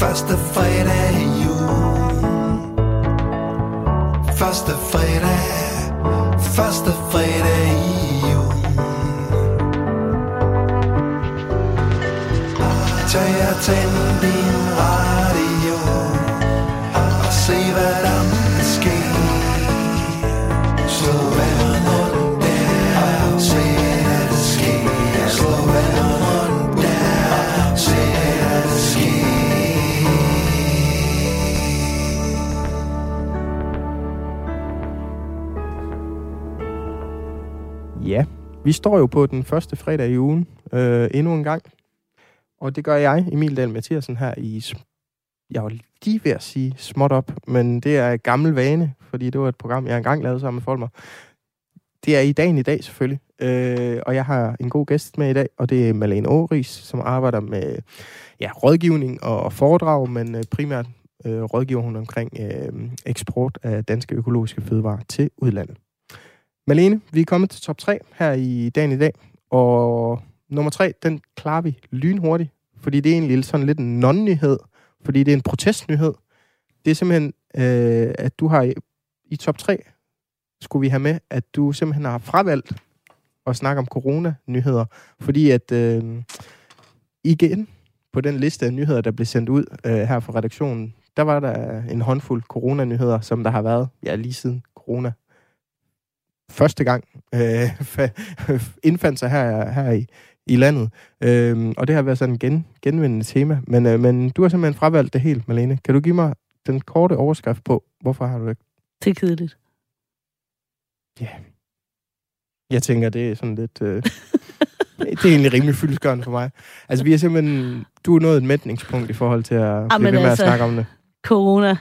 Første fredag i jul Første fredag. Første fredag i jul ah, Tag og tænd din radio vi står jo på den første fredag i ugen øh, endnu en gang. Og det gør jeg, Emil Dahl Mathiasen, her i... Jeg var lige ved at sige småt op, men det er gammel vane, fordi det var et program, jeg engang lavede sammen med Folmer. Det er i dagen i dag selvfølgelig, øh, og jeg har en god gæst med i dag, og det er Malene Aarhus, som arbejder med ja, rådgivning og foredrag, men øh, primært øh, rådgiver hun omkring øh, eksport af danske økologiske fødevarer til udlandet. Malene, vi er kommet til top 3 her i dagen i dag, og nummer 3, den klarer vi lynhurtigt, fordi det er egentlig sådan lidt en non-nyhed, fordi det er en protestnyhed. Det er simpelthen, øh, at du har i, i top 3, skulle vi have med, at du simpelthen har fravalgt at snakke om corona-nyheder, fordi at øh, igen på den liste af nyheder, der blev sendt ud øh, her fra redaktionen, der var der en håndfuld coronanyheder, som der har været ja, lige siden corona første gang øh, indfandt sig her, her i, i landet. Øh, og det har været sådan en gen, genvendende tema. Men, øh, men du har simpelthen fravalgt det helt, Malene. Kan du give mig den korte overskrift på, hvorfor har du det? Det er kedeligt. Ja. Yeah. Jeg tænker, det er sådan lidt... Øh, [LAUGHS] det er egentlig rimelig fyldesgørende for mig. Altså, vi er simpelthen... Du er nået et mætningspunkt i forhold til at Jamen, blive ved med altså, at snakke om det. Corona.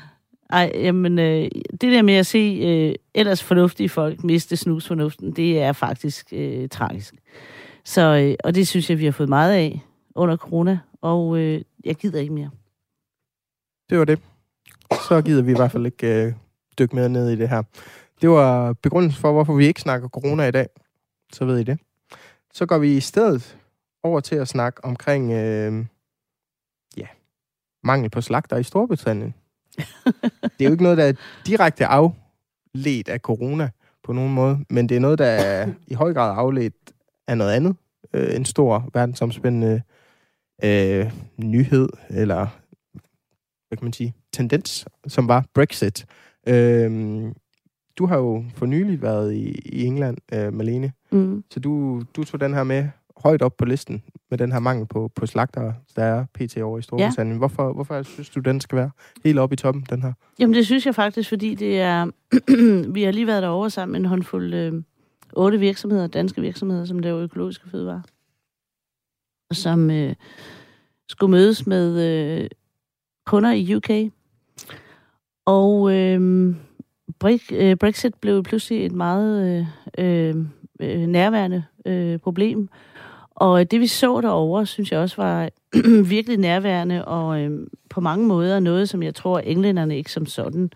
Ej, jamen, øh, det der med at se øh, ellers fornuftige folk miste snusfornuften, det er faktisk øh, tragisk. Så, øh, og det synes jeg, vi har fået meget af under corona, og øh, jeg gider ikke mere. Det var det. Så gider vi i hvert fald ikke øh, dykke mere ned i det her. Det var begrundelsen for, hvorfor vi ikke snakker corona i dag. Så ved I det. Så går vi i stedet over til at snakke omkring øh, ja, mangel på slagter i Storbritannien det er jo ikke noget, der er direkte afledt af corona på nogen måde, men det er noget, der er i høj grad afledt af noget andet. Øh, en stor verdensomspændende øh, nyhed, eller hvad kan man sige, tendens, som var Brexit. Øh, du har jo for nylig været i, i England, øh, Malene, mm. så du, du tog den her med højt op på listen med den her mangel på, på slagter, der er pt. over i Storbritannien. Ja. Hvorfor, hvorfor synes du, den skal være helt oppe i toppen, den her? Jamen, det synes jeg faktisk, fordi det er... [CLEARS THROAT] vi har lige været derovre sammen med en håndfuld øh, otte virksomheder, danske virksomheder, som laver økologiske fødevarer, som øh, skulle mødes med øh, kunder i UK. Og øh, øh Brexit blev pludselig et meget øh, øh, nærværende øh, problem. Og det vi så derovre, synes jeg også var [CLEARS THROAT] virkelig nærværende, og øh, på mange måder noget, som jeg tror, englænderne ikke som sådan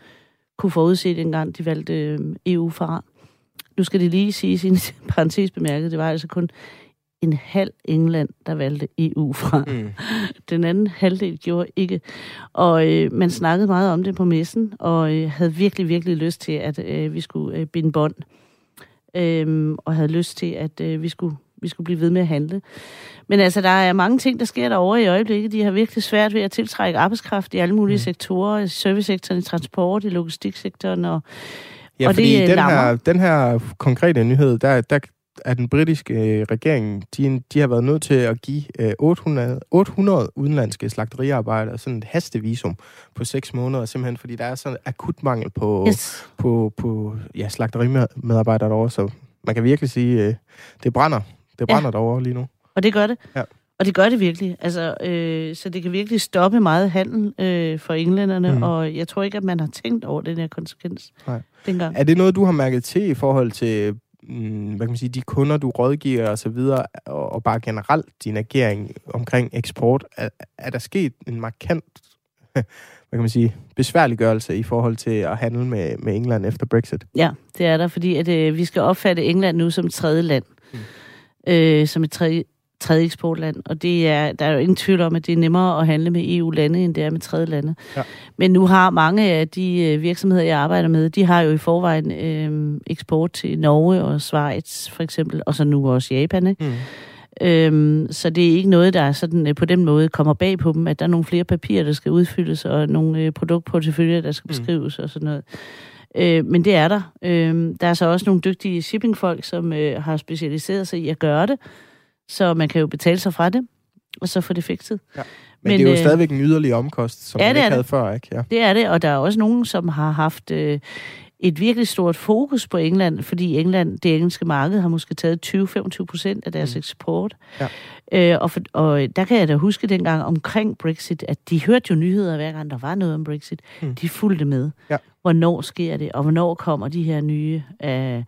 kunne forudse dengang, de valgte øh, EU fra. Nu skal det lige sige sin [LAUGHS] parentes bemærket, det var altså kun en halv England, der valgte EU fra. Mm. [LAUGHS] Den anden halvdel gjorde ikke. Og øh, man snakkede meget om det på messen, og øh, havde virkelig, virkelig lyst til, at øh, vi skulle øh, binde bånd. Øh, og havde lyst til, at øh, vi skulle vi skulle blive ved med at handle. Men altså, der er mange ting, der sker derovre i øjeblikket. De har virkelig svært ved at tiltrække arbejdskraft i alle mulige mm. sektorer. I servicesektoren, i transport, i logistiksektoren og Ja, og fordi det den her, den her konkrete nyhed, der, der er den britiske øh, regering, de, de har været nødt til at give 800, øh, 800 udenlandske slagteriarbejdere sådan et hastevisum på 6 måneder, simpelthen fordi der er sådan akut mangel på, yes. på, på ja, slagterimedarbejdere derovre, så man kan virkelig sige, øh, det brænder. Det brænder ja. derovre lige nu. Og det gør det. Ja. Og det gør det virkelig. Altså, øh, så det kan virkelig stoppe meget handel øh, for englænderne, mm. og jeg tror ikke, at man har tænkt over den her konsekvens Nej. dengang. Er det noget, du har mærket til i forhold til mm, hvad kan man sige, de kunder, du rådgiver og så videre, og, og bare generelt din agering omkring eksport? Er, er der sket en markant [LAUGHS] hvad kan man sige, besværliggørelse i forhold til at handle med, med England efter Brexit? Ja, det er der, fordi at, øh, vi skal opfatte England nu som tredje land. Mm. Øh, som et tredje, tredje eksportland, og det er, der er jo ingen tvivl om, at det er nemmere at handle med EU-lande, end det er med tredje lande. Ja. Men nu har mange af de øh, virksomheder, jeg arbejder med, de har jo i forvejen øh, eksport til Norge og Schweiz for eksempel, og så nu også Japan. Ikke? Mm. Øhm, så det er ikke noget, der sådan, øh, på den måde kommer bag på dem, at der er nogle flere papirer, der skal udfyldes, og nogle øh, produktporteføljer, der skal mm. beskrives og sådan noget. Øh, men det er der. Øh, der er så også nogle dygtige shippingfolk, som øh, har specialiseret sig i at gøre det, så man kan jo betale sig fra det, og så få det fikset. Ja. Men, Men det er jo øh, stadigvæk en yderligere omkost, som ja, man ikke havde det. før, ikke? Ja. Det er det, og der er også nogen, som har haft øh, et virkelig stort fokus på England, fordi England, det engelske marked, har måske taget 20-25 procent af deres mm. eksport. Ja. Øh, og, for, og der kan jeg da huske dengang omkring Brexit, at de hørte jo nyheder hver gang der var noget om Brexit. Mm. De fulgte med. Ja. Hvornår sker det, og hvornår kommer de her nye, øh,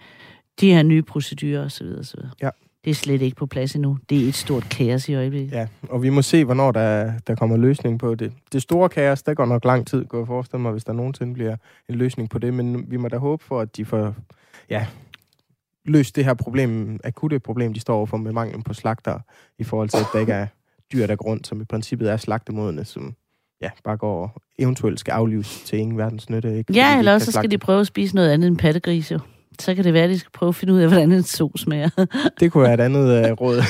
de her nye procedurer osv. osv. Ja. Det er slet ikke på plads endnu. Det er et stort kaos i øjeblikket. Ja, og vi må se, hvornår der, der kommer løsning på det. Det store kaos, der går nok lang tid, går jeg forestille mig, hvis der nogensinde bliver en løsning på det. Men vi må da håbe for, at de får ja, løst det her problem, akutte problem, de står overfor med manglen på slagter, i forhold til, at der ikke er dyr, der går rundt, som i princippet er slagtemodende, som ja, bare går eventuelt skal aflives til ingen verdens nytte. Ikke? Ja, eller også skal de prøve at spise noget andet end pattegris, jo. Så kan det være, at de skal prøve at finde ud af, hvordan en so smager. [LAUGHS] det kunne være et andet uh, råd.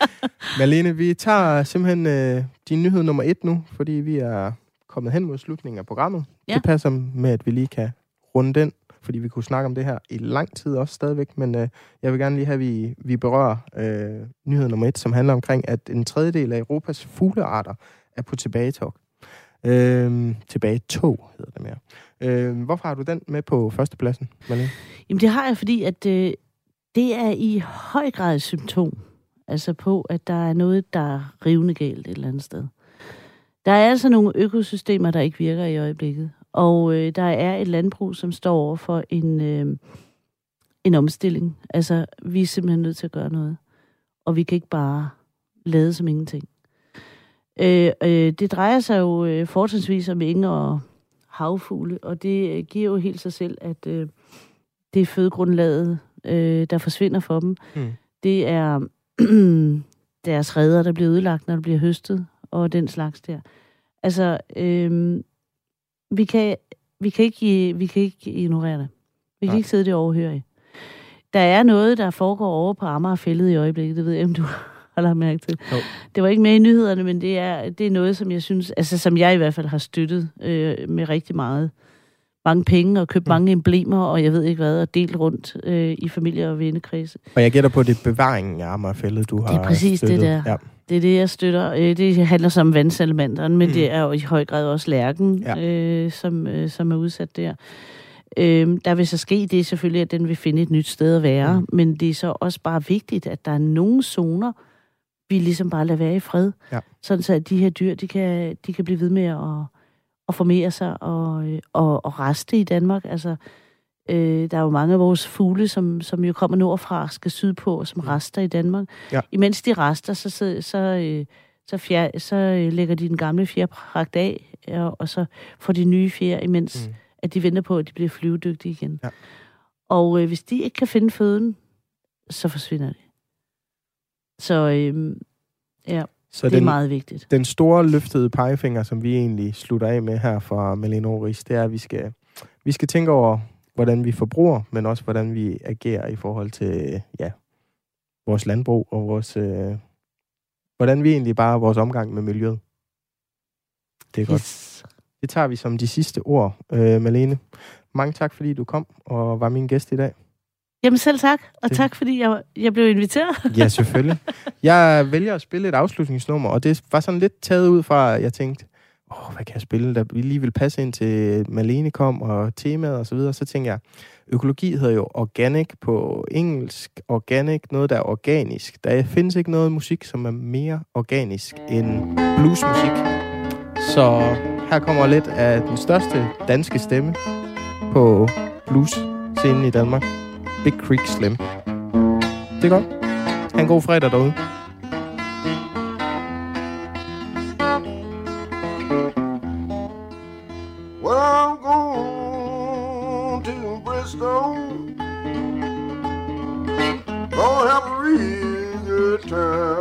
[LAUGHS] Malene, vi tager simpelthen uh, din nyhed nummer et nu, fordi vi er kommet hen mod slutningen af programmet. Ja. Det passer med, at vi lige kan runde den, fordi vi kunne snakke om det her i lang tid også stadigvæk, men uh, jeg vil gerne lige have, at vi, vi berører uh, nyhed nummer et, som handler omkring, at en tredjedel af Europas fuglearter er på tilbagetog. Uh, tilbage tog hedder det mere. Øh, hvorfor har du den med på førstepladsen, Malene? Jamen det har jeg, fordi at øh, det er i høj grad et symptom. Altså på, at der er noget, der er rivende galt et eller andet sted. Der er altså nogle økosystemer, der ikke virker i øjeblikket. Og øh, der er et landbrug, som står over for en, øh, en omstilling. Altså, vi er simpelthen nødt til at gøre noget. Og vi kan ikke bare lade som ingenting. Øh, øh, det drejer sig jo øh, fortrinsvis om enge og havfugle, og det øh, giver jo helt sig selv, at øh, det er fødegrundlaget, øh, der forsvinder for dem. Mm. Det er [CLEARS THROAT] deres redder, der bliver ødelagt, når der bliver høstet, og den slags der. Altså, øh, vi, kan, vi, kan ikke, vi kan ikke ignorere det. Vi kan Nej. ikke sidde det overhøre i. Der er noget, der foregår over på Amagerfældet i øjeblikket, det ved jeg, om du har lagt mærke til. Jo. Det var ikke med i nyhederne, men det er, det er noget, som jeg synes, altså som jeg i hvert fald har støttet øh, med rigtig meget. Mange penge og købt mm. mange emblemer, og jeg ved ikke hvad, og delt rundt øh, i familie og vennekredse. Og jeg gætter på, det er bevaringen af Amagerfældet, du har Det er præcis støttet. det der. Ja. Det er det, jeg støtter. Øh, det handler så om vandsalamanderen, men mm. det er jo i høj grad også lærken, ja. øh, som, øh, som er udsat der. Øh, der vil så ske det selvfølgelig, at den vil finde et nyt sted at være, mm. men det er så også bare vigtigt, at der er nogle zoner, vi ligesom bare lader være i fred. Ja. Sådan så at de her dyr, de kan, de kan blive ved med at, at formere sig og, og, og reste i Danmark. Altså, øh, der er jo mange af vores fugle, som, som jo kommer nordfra skal sydpå, og som mm. rester i Danmark. Ja. Imens de rester, så, så, så, øh, så, fjer, så øh, lægger de den gamle fjerpragt af, og, og så får de nye fjer, imens mm. at de venter på, at de bliver flyvedygtige igen. Ja. Og øh, hvis de ikke kan finde føden, så forsvinder de. Så øhm, ja, så det den, er meget vigtigt. Den store løftede pegefinger, som vi egentlig slutter af med her fra Malene Oris, det er, at vi skal, vi skal tænke over, hvordan vi forbruger, men også hvordan vi agerer i forhold til ja, vores landbrug og vores, øh, hvordan vi egentlig bare vores omgang med miljøet. Det er godt. Yes. Det tager vi som de sidste ord, øh, Malene. Mange tak, fordi du kom og var min gæst i dag. Jamen selv tak, og tak fordi jeg, jeg blev inviteret. ja, [LAUGHS] selvfølgelig. Jeg vælger at spille et afslutningsnummer, og det var sådan lidt taget ud fra, at jeg tænkte, åh, hvad kan jeg spille, der lige vil passe ind til Malene kom, og temaet og så videre. Så tænkte jeg, økologi hedder jo organic på engelsk, organic, noget der er organisk. Der findes ikke noget musik, som er mere organisk end bluesmusik. Så her kommer lidt af den største danske stemme på blues-scenen i Danmark. Big Creek Slim. Det er godt. Ha' en god fredag derude. Well, I'm going to Bristol. Gonna have a real good time.